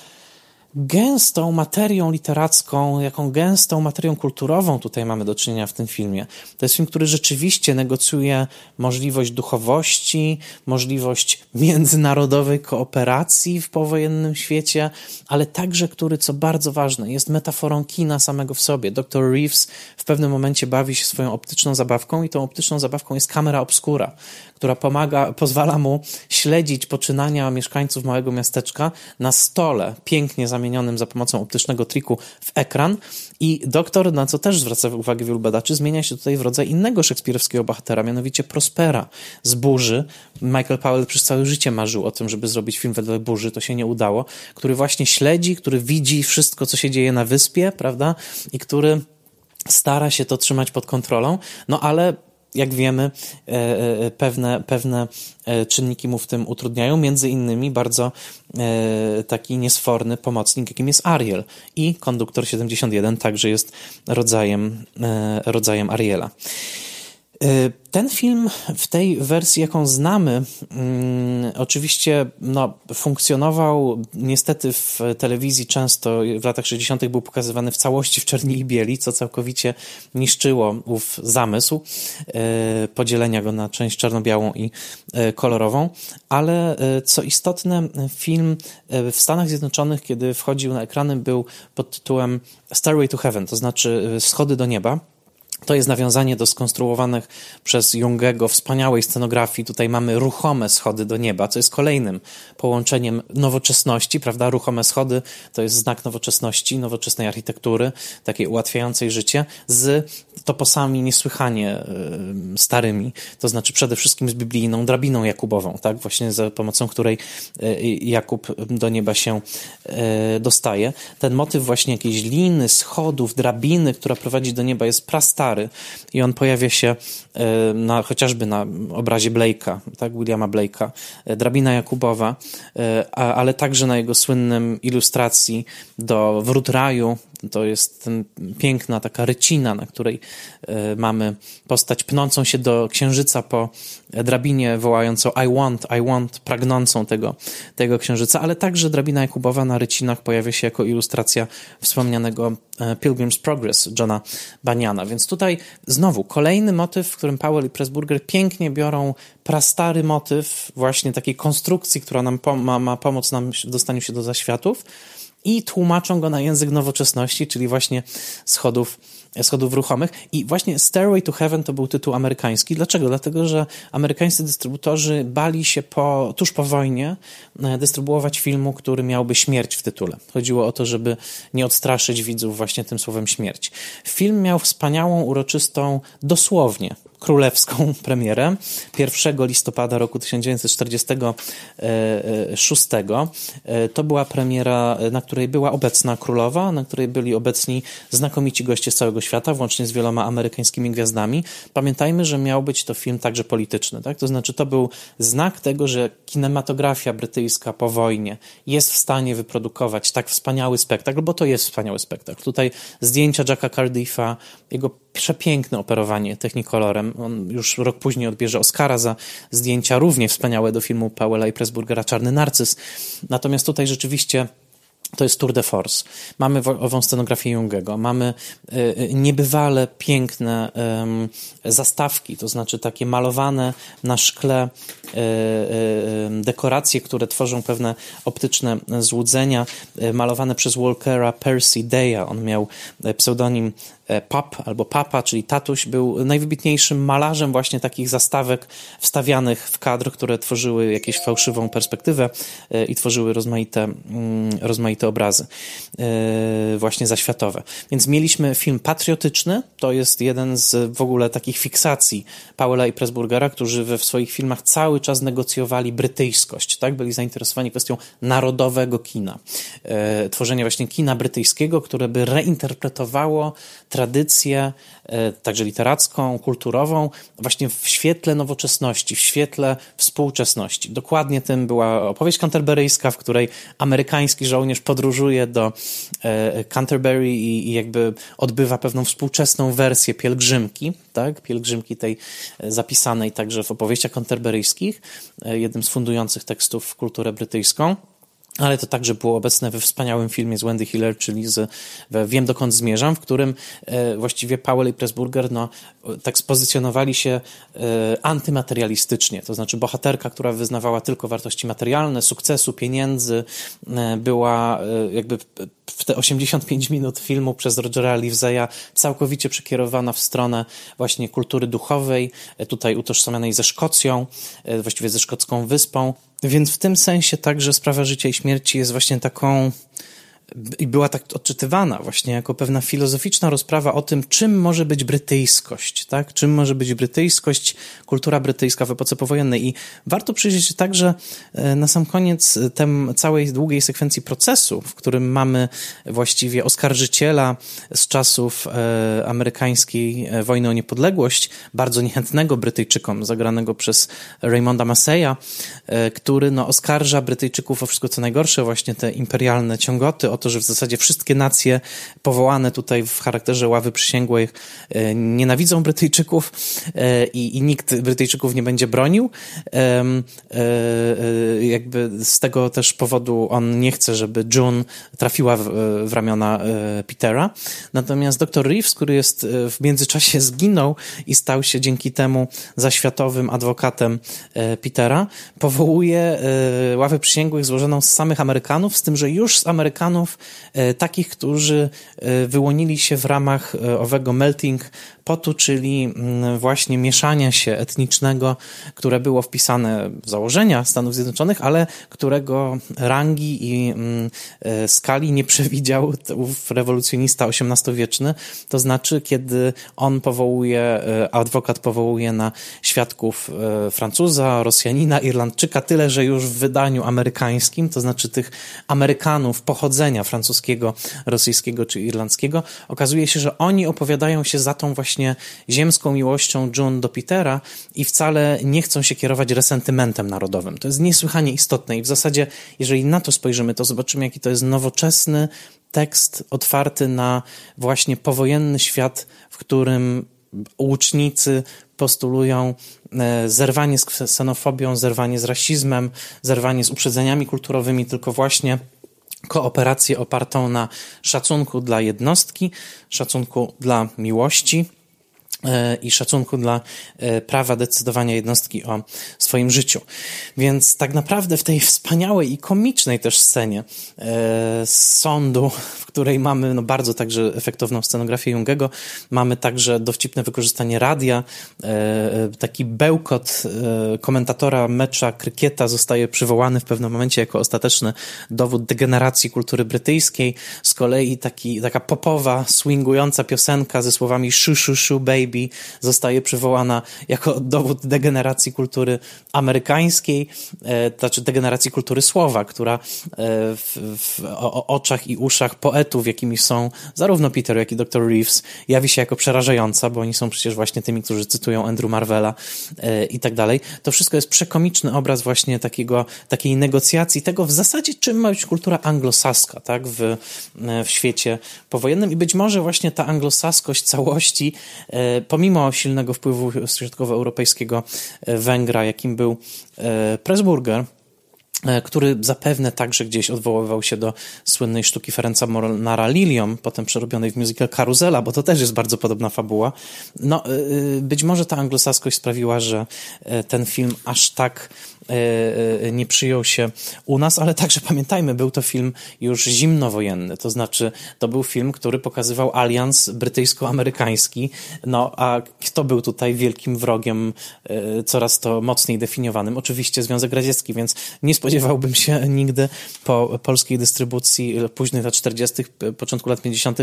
gęstą materią literacką, jaką gęstą materią kulturową tutaj mamy do czynienia w tym filmie. To jest film, który rzeczywiście negocjuje możliwość duchowości, możliwość międzynarodowej kooperacji w powojennym świecie, ale także, który, co bardzo ważne, jest metaforą kina samego w sobie. Dr. Reeves w pewnym momencie bawi się swoją optyczną zabawką i tą optyczną zabawką jest kamera obskura, która pomaga, pozwala mu śledzić poczynania mieszkańców małego miasteczka na stole, pięknie zamienionym za pomocą optycznego triku w ekran. I doktor, na co też zwraca uwagę wielu badaczy, zmienia się tutaj w rodzaj innego szekspirowskiego bohatera, mianowicie Prospera z Burzy. Michael Powell przez całe życie marzył o tym, żeby zrobić film wedle Burzy, to się nie udało, który właśnie śledzi, który widzi wszystko, co się dzieje na wyspie, prawda? I który stara się to trzymać pod kontrolą, no ale jak wiemy, e, e, pewne, pewne e, czynniki mu w tym utrudniają, między innymi bardzo taki niesforny pomocnik, jakim jest Ariel. I konduktor 71 także jest rodzajem, rodzajem Ariela. Y, ten film w tej wersji, jaką znamy, mm, oczywiście no, funkcjonował niestety w telewizji często w latach 60. był pokazywany w całości w czerni i bieli, co całkowicie niszczyło ów zamysł y, podzielenia go na część czarno-białą i y, kolorową, ale co istotne, film w Stanach Zjednoczonych, kiedy wchodził na ekrany, był pod tytułem Stairway to Heaven, to znaczy Schody do nieba to jest nawiązanie do skonstruowanych przez Jungego wspaniałej scenografii. Tutaj mamy ruchome schody do nieba, co jest kolejnym połączeniem nowoczesności, prawda? Ruchome schody to jest znak nowoczesności, nowoczesnej architektury, takiej ułatwiającej życie, z toposami niesłychanie starymi, to znaczy przede wszystkim z biblijną drabiną Jakubową, tak? Właśnie za pomocą której y, Jakub do nieba się y, dostaje. Ten motyw właśnie jakiejś liny, schodów, drabiny, która prowadzi do nieba jest prasta stary i on pojawia się e, na, chociażby na obrazie Blake'a, tak, Williama Blake'a, e, drabina Jakubowa, e, ale także na jego słynnym ilustracji do Wrót Raju, to jest ten piękna taka rycina, na której mamy postać pnącą się do księżyca po drabinie wołającą I want, I want, pragnącą tego, tego księżyca, ale także drabina Jakubowa na rycinach pojawia się jako ilustracja wspomnianego Pilgrim's Progress Johna Baniana. Więc tutaj znowu kolejny motyw, w którym Powell i Pressburger pięknie biorą prastary motyw właśnie takiej konstrukcji, która nam ma, ma pomóc nam w dostaniu się do zaświatów i tłumaczą go na język nowoczesności, czyli właśnie schodów schodów ruchomych. I właśnie Stairway to Heaven to był tytuł amerykański. Dlaczego? Dlatego, że amerykańscy dystrybutorzy bali się po, tuż po wojnie e, dystrybuować filmu, który miałby śmierć w tytule. Chodziło o to, żeby nie odstraszyć widzów właśnie tym słowem śmierć. Film miał wspaniałą, uroczystą, dosłownie królewską premierę 1 listopada roku 1946. E, to była premiera, na której była obecna królowa, na której byli obecni znakomici goście z całego świata, włącznie z wieloma amerykańskimi gwiazdami. Pamiętajmy, że miał być to film także polityczny, tak? To znaczy, to był znak tego, że kinematografia brytyjska po wojnie jest w stanie wyprodukować tak wspaniały spektakl, bo to jest wspaniały spektakl. Tutaj zdjęcia Jacka Cardiffa, jego przepiękne operowanie technikolorem. On już rok później odbierze Oscara za zdjęcia równie wspaniałe do filmu Powella i Pressburgera Czarny Narcyz. Natomiast tutaj rzeczywiście to jest tour de force. Mamy ową scenografię Jungego, mamy y, niebywale piękne zastawki, to znaczy takie malowane na szkle y, dekoracje, które tworzą pewne optyczne złudzenia, malowane przez Walkera Percy Daya. On miał pseudonim Pap albo Papa, czyli tatuś, był najwybitniejszym malarzem właśnie takich zastawek wstawianych w kadr, które tworzyły jakąś fałszywą perspektywę i tworzyły rozmaite, mm, rozmaite te obrazy właśnie zaświatowe. Więc mieliśmy film patriotyczny, to jest jeden z w ogóle takich fiksacji Powella i Pressburgera, którzy we w swoich filmach cały czas negocjowali brytyjskość, tak? Byli zainteresowani kwestią narodowego kina. Tworzenia właśnie kina brytyjskiego, które by reinterpretowało tradycję, także literacką, kulturową, właśnie w świetle nowoczesności, w świetle współczesności. Dokładnie tym była opowieść canterburyjska, w której amerykański żołnierz podróżuje do e, Canterbury i, jakby odbywa pewną współczesną wersję pielgrzymki, tak? pielgrzymki tej e, zapisanej także w opowieściach canterburyjskich, e, jednym z fundujących tekstów w kulturę brytyjską ale to także było obecne we wspaniałym filmie z Wendy Hiller, czyli z Wiem dokąd zmierzam, w którym e, właściwie Powell i Pressburger no, tak spozycjonowali się e, antymaterialistycznie, to znaczy bohaterka, która wyznawała tylko wartości materialne, sukcesu, pieniędzy, e, była jakby w te 85 minut filmu przez Rogera Livesey'a całkowicie przekierowana w stronę właśnie kultury duchowej, tutaj utożsamianej ze Szkocją, właściwie ze szkocką wyspą, więc w tym sensie także sprawa życia i śmierci jest właśnie taką i była tak odczytywana właśnie jako pewna filozoficzna rozprawa o tym, czym może być brytyjskość, tak? Czym może być brytyjskość, kultura brytyjska w epoce powojennej. I warto przyjrzeć się także e, na sam koniec tem całej długiej sekwencji procesu, w którym mamy właściwie oskarżyciela z czasów e, amerykańskiej e, wojny o niepodległość, bardzo niechętnego Brytyjczykom, zagranego przez Raymonda Masseya, który no, oskarża Brytyjczyków o wszystko co najgorsze, właśnie te imperialne ciągoty, o to, że w zasadzie wszystkie nacje powołane tutaj w charakterze ławy przysięgłej e, nienawidzą Brytyjczyków e, i, i nikt Brytyjczyków nie będzie bronił. E, jakby z tego też powodu on nie chce, żeby June trafiła w, w ramiona Petera. Natomiast dr Reeves, który jest w międzyczasie zginął i stał się dzięki temu zaświatowym adwokatem Petera, powołuje ławę przysięgłych złożoną z samych Amerykanów, z tym, że już z Amerykanów E, takich, którzy e, wyłonili się w ramach e, owego melting potu, czyli mm, właśnie mieszania się etnicznego, które było wpisane w założenia Stanów Zjednoczonych, ale którego rangi i mm, skali nie przewidział rewolucjonista XVIII-wieczny. To znaczy, kiedy on powołuje, adwokat powołuje na świadków Francuza, Rosjanina, Irlandczyka, tyle, że już w wydaniu amerykańskim, to znaczy tych Amerykanów pochodzenia francuskiego, rosyjskiego czy irlandzkiego, okazuje się, że oni opowiadają się za tą właśnie ziemską miłością June do Petera i wcale nie chcą się kierować resentymentem narodowym. To jest niesłychanie istotne i w zasadzie, jeżeli na to spojrzymy, to zobaczymy, jaki to jest nowoczesny tekst otwarty na właśnie powojenny świat, w którym łucznicy postulują e, zerwanie z ksenofobią, zerwanie z rasizmem, zerwanie z uprzedzeniami kulturowymi, tylko właśnie kooperację opartą na szacunku dla jednostki, szacunku dla miłości i szacunku dla e, prawa decydowania jednostki o swoim życiu. Więc tak naprawdę w tej wspaniałej i komicznej też scenie e, sądu, w której mamy no, bardzo także efektowną scenografię Jungego, mamy także dowcipne wykorzystanie radia, taki bełkot komentatora mecza krykieta zostaje przywołany w pewnym momencie jako ostateczny dowód degeneracji kultury brytyjskiej. Z kolei taki, taka popowa, swingująca piosenka ze słowami shu, shu, shu, baby zostaje przywołana jako dowód degeneracji kultury amerykańskiej, e, znaczy degeneracji kultury słowa, która e, w, w o, oczach i uszach poetów, jakimi są zarówno Peter, jak i dr Reeves, jawi się jako przerażająca, bo oni są przecież właśnie tymi, którzy cytują Andrew Marvella e, i tak dalej. To wszystko jest przekomiczny obraz właśnie takiego, takiej negocjacji tego w zasadzie czym ma być kultura anglosaska, tak, w, w świecie powojennym i być może właśnie ta anglosaskość całości, pomimo silnego wpływu środkowoeuropejskiego e, Węgra, jakim był e, Pressburger, który zapewne także gdzieś odwoływał się do słynnej sztuki Ferenca Molnara Lilium, potem przerobionej w musical Karuzela, bo to też jest bardzo podobna fabuła. No, być może ta anglosaskość sprawiła, że ten film aż tak E, e, nie przyjął się u nas, ale także pamiętajmy, był to film już zimnowojenny, to znaczy to był film, który pokazywał alians brytyjsko-amerykański, no a kto był tutaj wielkim wrogiem e, coraz to mocniej definiowanym? Oczywiście Związek Radziecki, więc nie spodziewałbym się nigdy po polskiej dystrybucji późnych lat 40., początku lat 50.,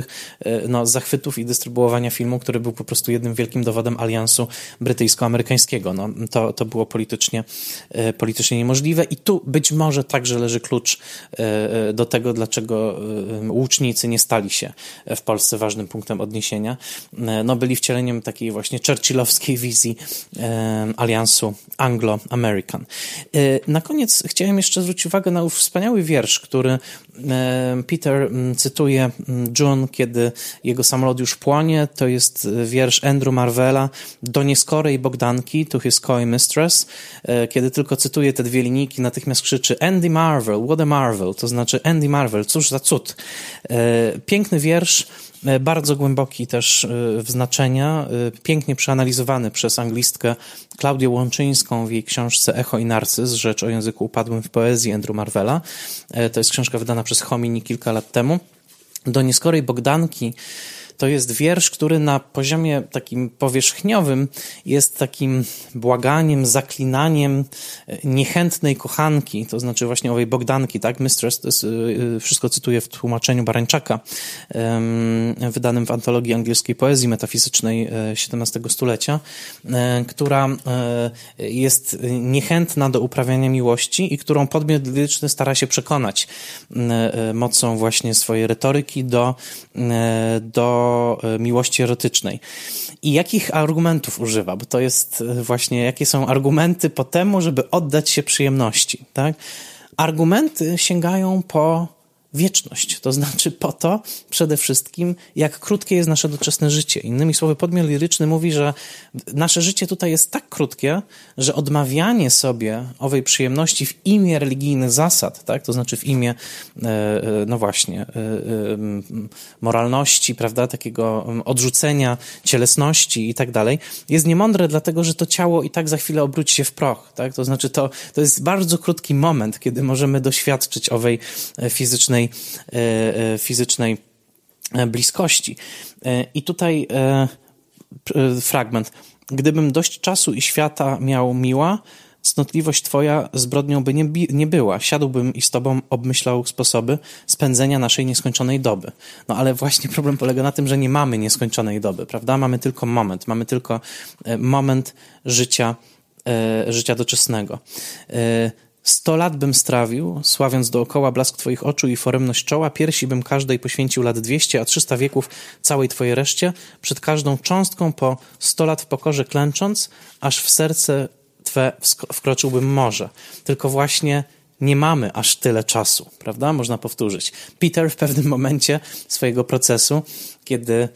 no, zachwytów i dystrybuowania filmu, który był po prostu jednym wielkim dowodem aliansu brytyjsko-amerykańskiego. No, to, to było politycznie, politycznie niemożliwe i tu być może także leży klucz do tego, dlaczego łucznicy nie stali się w Polsce ważnym punktem odniesienia. No, byli wcieleniem takiej właśnie churchillowskiej wizji aliansu Anglo-American. Na koniec chciałem jeszcze zwrócić uwagę na wspaniały wiersz, który Peter cytuje June, kiedy jego samolot już płonie. To jest wiersz Andrew Marvella do nieskorej Bogdanki, to his coy mistress. Kiedy tylko cytuje te dwie linijki, natychmiast krzyczy Andy Marvel, what a Marvel, to znaczy Andy Marvel, cóż za cud. Piękny wiersz, E, bardzo głęboki też e, w znaczenia, e, pięknie przeanalizowany przez anglistkę Klaudię Łączyńską w jej książce Echo i Narcyz, rzecz o języku upadłym w poezji Andrew Marvella. To jest książka wydana przez Homini kilka lat temu. Do nieskorej Bogdanki to jest wiersz, który na poziomie takim powierzchniowym jest takim błaganiem, zaklinaniem e, niechętnej kochanki, to znaczy właśnie owej Bogdanki, tak? Mistress, to jest, e, wszystko cytuję w tłumaczeniu Barańczaka, wydanym w antologii angielskiej poezji metafizycznej XVII e, stulecia, która jest niechętna do uprawiania miłości i którą podmiot liryczny stara się przekonać mocą właśnie swojej retoryki do, do Miłości erotycznej. I jakich argumentów używa? Bo to jest e, właśnie, jakie są argumenty po temu, żeby oddać się przyjemności, tak? Argumenty sięgają po wieczność. To znaczy po to przede wszystkim, jak krótkie jest nasze doczesne życie. Innymi słowy, podmiot liryczny mówi, że nasze życie tutaj jest tak krótkie, że odmawianie sobie owej przyjemności w imię religijnych zasad, tak? to znaczy w imię, e, e, no właśnie, e, moralności, prawda, takiego odrzucenia cielesności i tak dalej, jest niemądre, dlatego że to ciało i tak za chwilę obróci się w proch. Tak? To znaczy, to, to jest bardzo krótki moment, kiedy możemy doświadczyć owej fizycznej fizycznej, fizycznej bliskości. I tutaj fragment. Gdybym dość czasu i świata miał miła, cnotliwość twoja zbrodnią by nie, nie była. Siadłbym i z tobą obmyślał sposoby spędzenia naszej nieskończonej doby. No ale właśnie problem polega na tym, że nie mamy nieskończonej doby, prawda? Mamy tylko moment, mamy tylko moment życia, życia doczesnego. Sto lat bym strawił, sławiąc dookoła blask twoich oczu i foremność czoła, piersi bym każdej poświęcił lat dwieście, a trzysta wieków całej twojej reszcie, przed każdą cząstką po sto lat w pokorze klęcząc, aż w serce twe wkroczyłbym może. Tylko właśnie nie mamy aż tyle czasu, prawda? Można powtórzyć. Peter w pewnym momencie swojego procesu, kiedy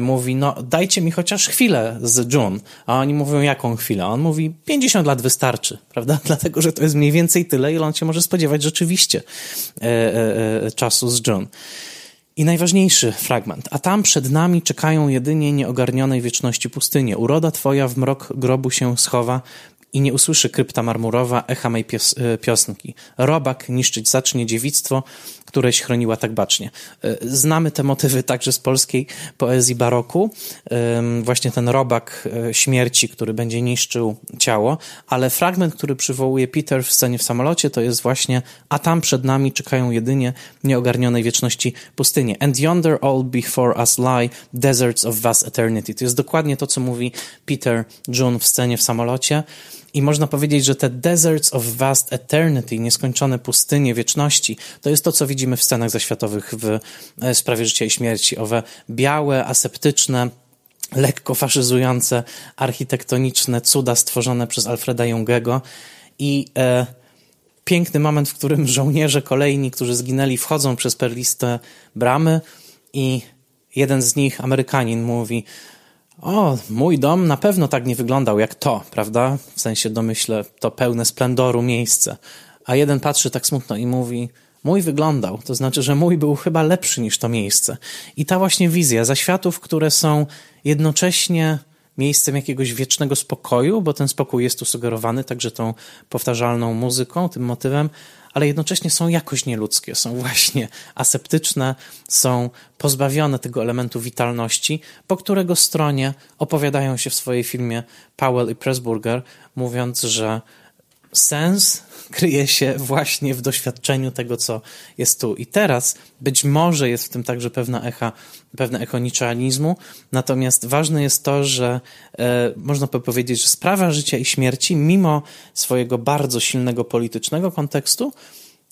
mówi, no dajcie mi chociaż chwilę z June. A oni mówią, jaką chwilę? On mówi, 50 lat wystarczy, prawda? Dlatego, że to jest mniej więcej tyle, ile on się może spodziewać rzeczywiście e, e, e, czasu z June. I najważniejszy fragment. A tam przed nami czekają jedynie nieogarnionej wieczności pustynie. Uroda twoja w mrok grobu się schowa, i nie usłyszy krypta marmurowa echa mej pios piosnki. Robak niszczyć zacznie dziewictwo, któreś chroniła tak bacznie. E, znamy te motywy także z polskiej poezji baroku. Właśnie ten robak e, śmierci, który będzie niszczył ciało, ale fragment, który przywołuje Peter w scenie w samolocie, to jest właśnie a tam przed nami czekają jedynie nieogarnionej wieczności pustynie. And yonder all before us lie deserts of vast eternity. To jest dokładnie to, co mówi Peter June w scenie w samolocie. I można powiedzieć, że te deserts of vast eternity, nieskończone pustynie wieczności, to jest to, co widzimy w scenach zaświatowych w e, sprawie życia i śmierci. Owe białe, aseptyczne, lekko faszyzujące, architektoniczne cuda stworzone przez Alfreda Jungego i e, piękny moment, w którym żołnierze kolejni, którzy zginęli, wchodzą przez perliste bramy i jeden z nich, Amerykanin, mówi o, mój dom na pewno tak nie wyglądał jak to, prawda? W sensie domyślę, to pełne splendoru miejsce. A jeden patrzy tak smutno i mówi, mój wyglądał, to znaczy, że mój był chyba lepszy niż to miejsce. I ta właśnie wizja zaświatów, które są jednocześnie miejscem jakiegoś wiecznego spokoju, bo ten spokój jest tu sugerowany także tą powtarzalną muzyką, tym motywem, ale jednocześnie są jakoś nieludzkie, są właśnie aseptyczne, są pozbawione tego elementu witalności, po którego stronie opowiadają się w swojej filmie Powell i Pressburger, mówiąc, że sens kryje się właśnie w doświadczeniu tego, co jest tu i teraz. Być może jest w tym także pewna echa, pewne echo niczeanizmu, natomiast ważne jest to, że e, można by powiedzieć, że sprawa życia i śmierci, mimo swojego bardzo silnego politycznego kontekstu,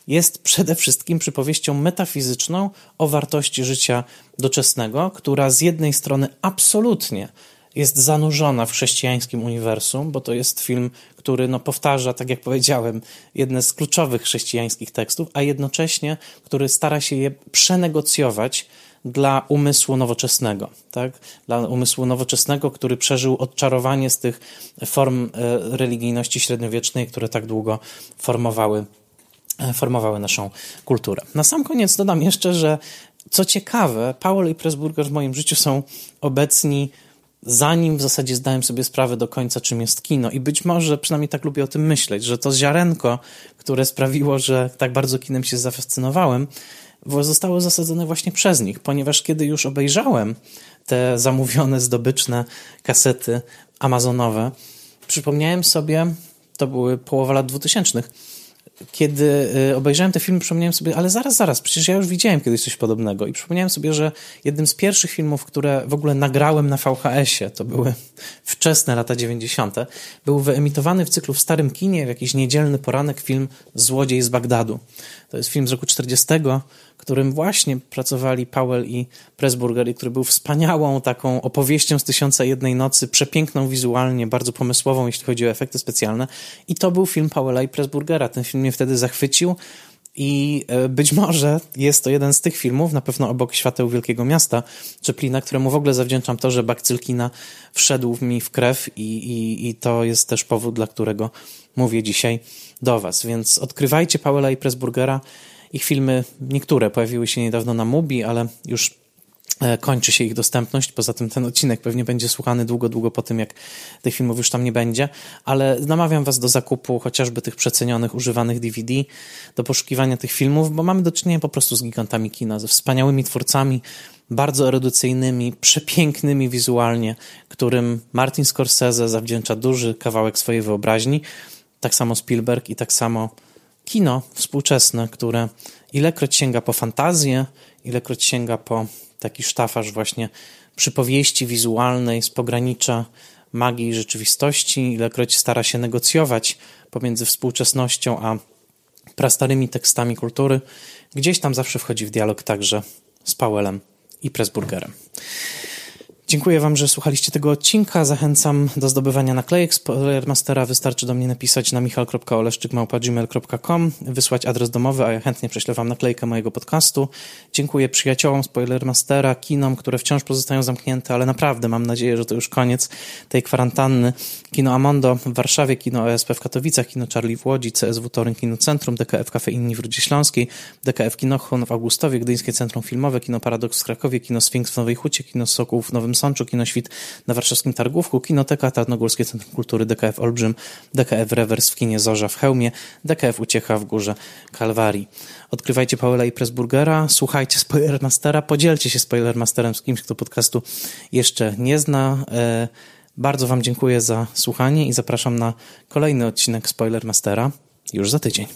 jest przede wszystkim przypowieścią metafizyczną o wartości życia doczesnego, która z jednej strony absolutnie jest zanurzona w chrześcijańskim uniwersum, bo to jest film, który no, powtarza, tak jak powiedziałem, jedne z kluczowych chrześcijańskich tekstów, a jednocześnie, który stara się je przenegocjować dla umysłu nowoczesnego, tak? Dla umysłu nowoczesnego, który przeżył odczarowanie z tych form e, religijności średniowiecznej, które tak długo formowały, e, formowały naszą kulturę. Na sam koniec dodam jeszcze, że co ciekawe, Paul i Pressburger w moim życiu są obecni zanim w zasadzie zdałem sobie sprawę do końca, czym jest kino. I być może, przynajmniej tak lubię o tym myśleć, że to ziarenko, które sprawiło, że tak bardzo kinem się zafascynowałem, zostało zasadzone właśnie przez nich, ponieważ kiedy już obejrzałem te zamówione, zdobyczne kasety amazonowe, przypomniałem sobie, to były połowa lat dwutysięcznych, kiedy y, obejrzałem te filmy, przypomniałem sobie, ale zaraz, zaraz, przecież ja już widziałem kiedyś coś podobnego. I przypomniałem sobie, że jednym z pierwszych filmów, które w ogóle nagrałem na VHS-ie, to były wczesne lata 90., był wyemitowany w cyklu w starym kinie, w jakiś niedzielny poranek film Złodziej z Bagdadu. To jest film z roku 40 którym właśnie pracowali Powell i Pressburger i który był wspaniałą taką opowieścią z Tysiąca Jednej Nocy, przepiękną wizualnie, bardzo pomysłową, jeśli chodzi o efekty specjalne. I to był film Powella i Pressburgera. Ten film mnie wtedy zachwycił. I e, być może jest to jeden z tych filmów, na pewno obok Świateł Wielkiego Miasta Czeplina, któremu w ogóle zawdzięczam to, że bakcylkina wszedł mi w krew i, i, i to jest też powód, dla którego mówię dzisiaj do Was. Więc odkrywajcie Powella i Pressburgera. Ich filmy, niektóre pojawiły się niedawno na Mubi, ale już e, kończy się ich dostępność. Poza tym ten odcinek pewnie będzie słuchany długo, długo po tym, jak tych filmów już tam nie będzie, ale namawiam Was do zakupu chociażby tych przecenionych, używanych DVD, do poszukiwania tych filmów, bo mamy do czynienia po prostu z gigantami kina, ze wspaniałymi twórcami, bardzo erudycyjnymi, przepięknymi wizualnie, którym Martin Scorsese zawdzięcza duży kawałek swojej wyobraźni, tak samo Spielberg i tak samo kino współczesne, które ilekroć sięga po fantazję, ilekroć sięga po taki sztafaż właśnie przypowieści wizualnej z pogranicza magii i rzeczywistości, ilekroć stara się negocjować pomiędzy współczesnością a prastarymi tekstami kultury, gdzieś tam zawsze wchodzi w dialog także z Powellem i Pressburgerem. Dziękuję Wam, że słuchaliście tego odcinka. Zachęcam do zdobywania naklejek Spoilermastera. Wystarczy do mnie napisać na michal.oleszczykmałpa.gmail.com, wysłać adres domowy, a ja chętnie prześlę Wam naklejkę mojego podcastu. Dziękuję przyjaciołom Spoilermastera, kinom, które wciąż pozostają zamknięte, ale naprawdę mam nadzieję, że to już koniec tej kwarantanny. Kino Amondo w Warszawie, Kino OSP w Katowicach, Kino Charlie w Łodzi, CSW Toryn Kino Centrum, DKF Cafe Inni w Rudzie Śląskiej, DKF Kinochon w Augustowie, Gdyńskie Centrum Filmowe, Kino Paradoks w Krakowie, Kino Sphinx w Nowej Hucie, Kino Sokół w Nowym Sączu, Kinoświt na warszawskim Targówku, Kinoteka Tarnogórskie Centrum Kultury, DKF Olbrzym, DKF Rewers w kinie Zorza w Chełmie, DKF Uciecha w Górze Kalwarii. Odkrywajcie Paula i Pressburgera, słuchajcie Spoilermastera, podzielcie się Spoilermasterem z kimś, kto podcastu jeszcze nie zna. E, bardzo Wam dziękuję za słuchanie i zapraszam na kolejny odcinek Spoilermastera już za tydzień.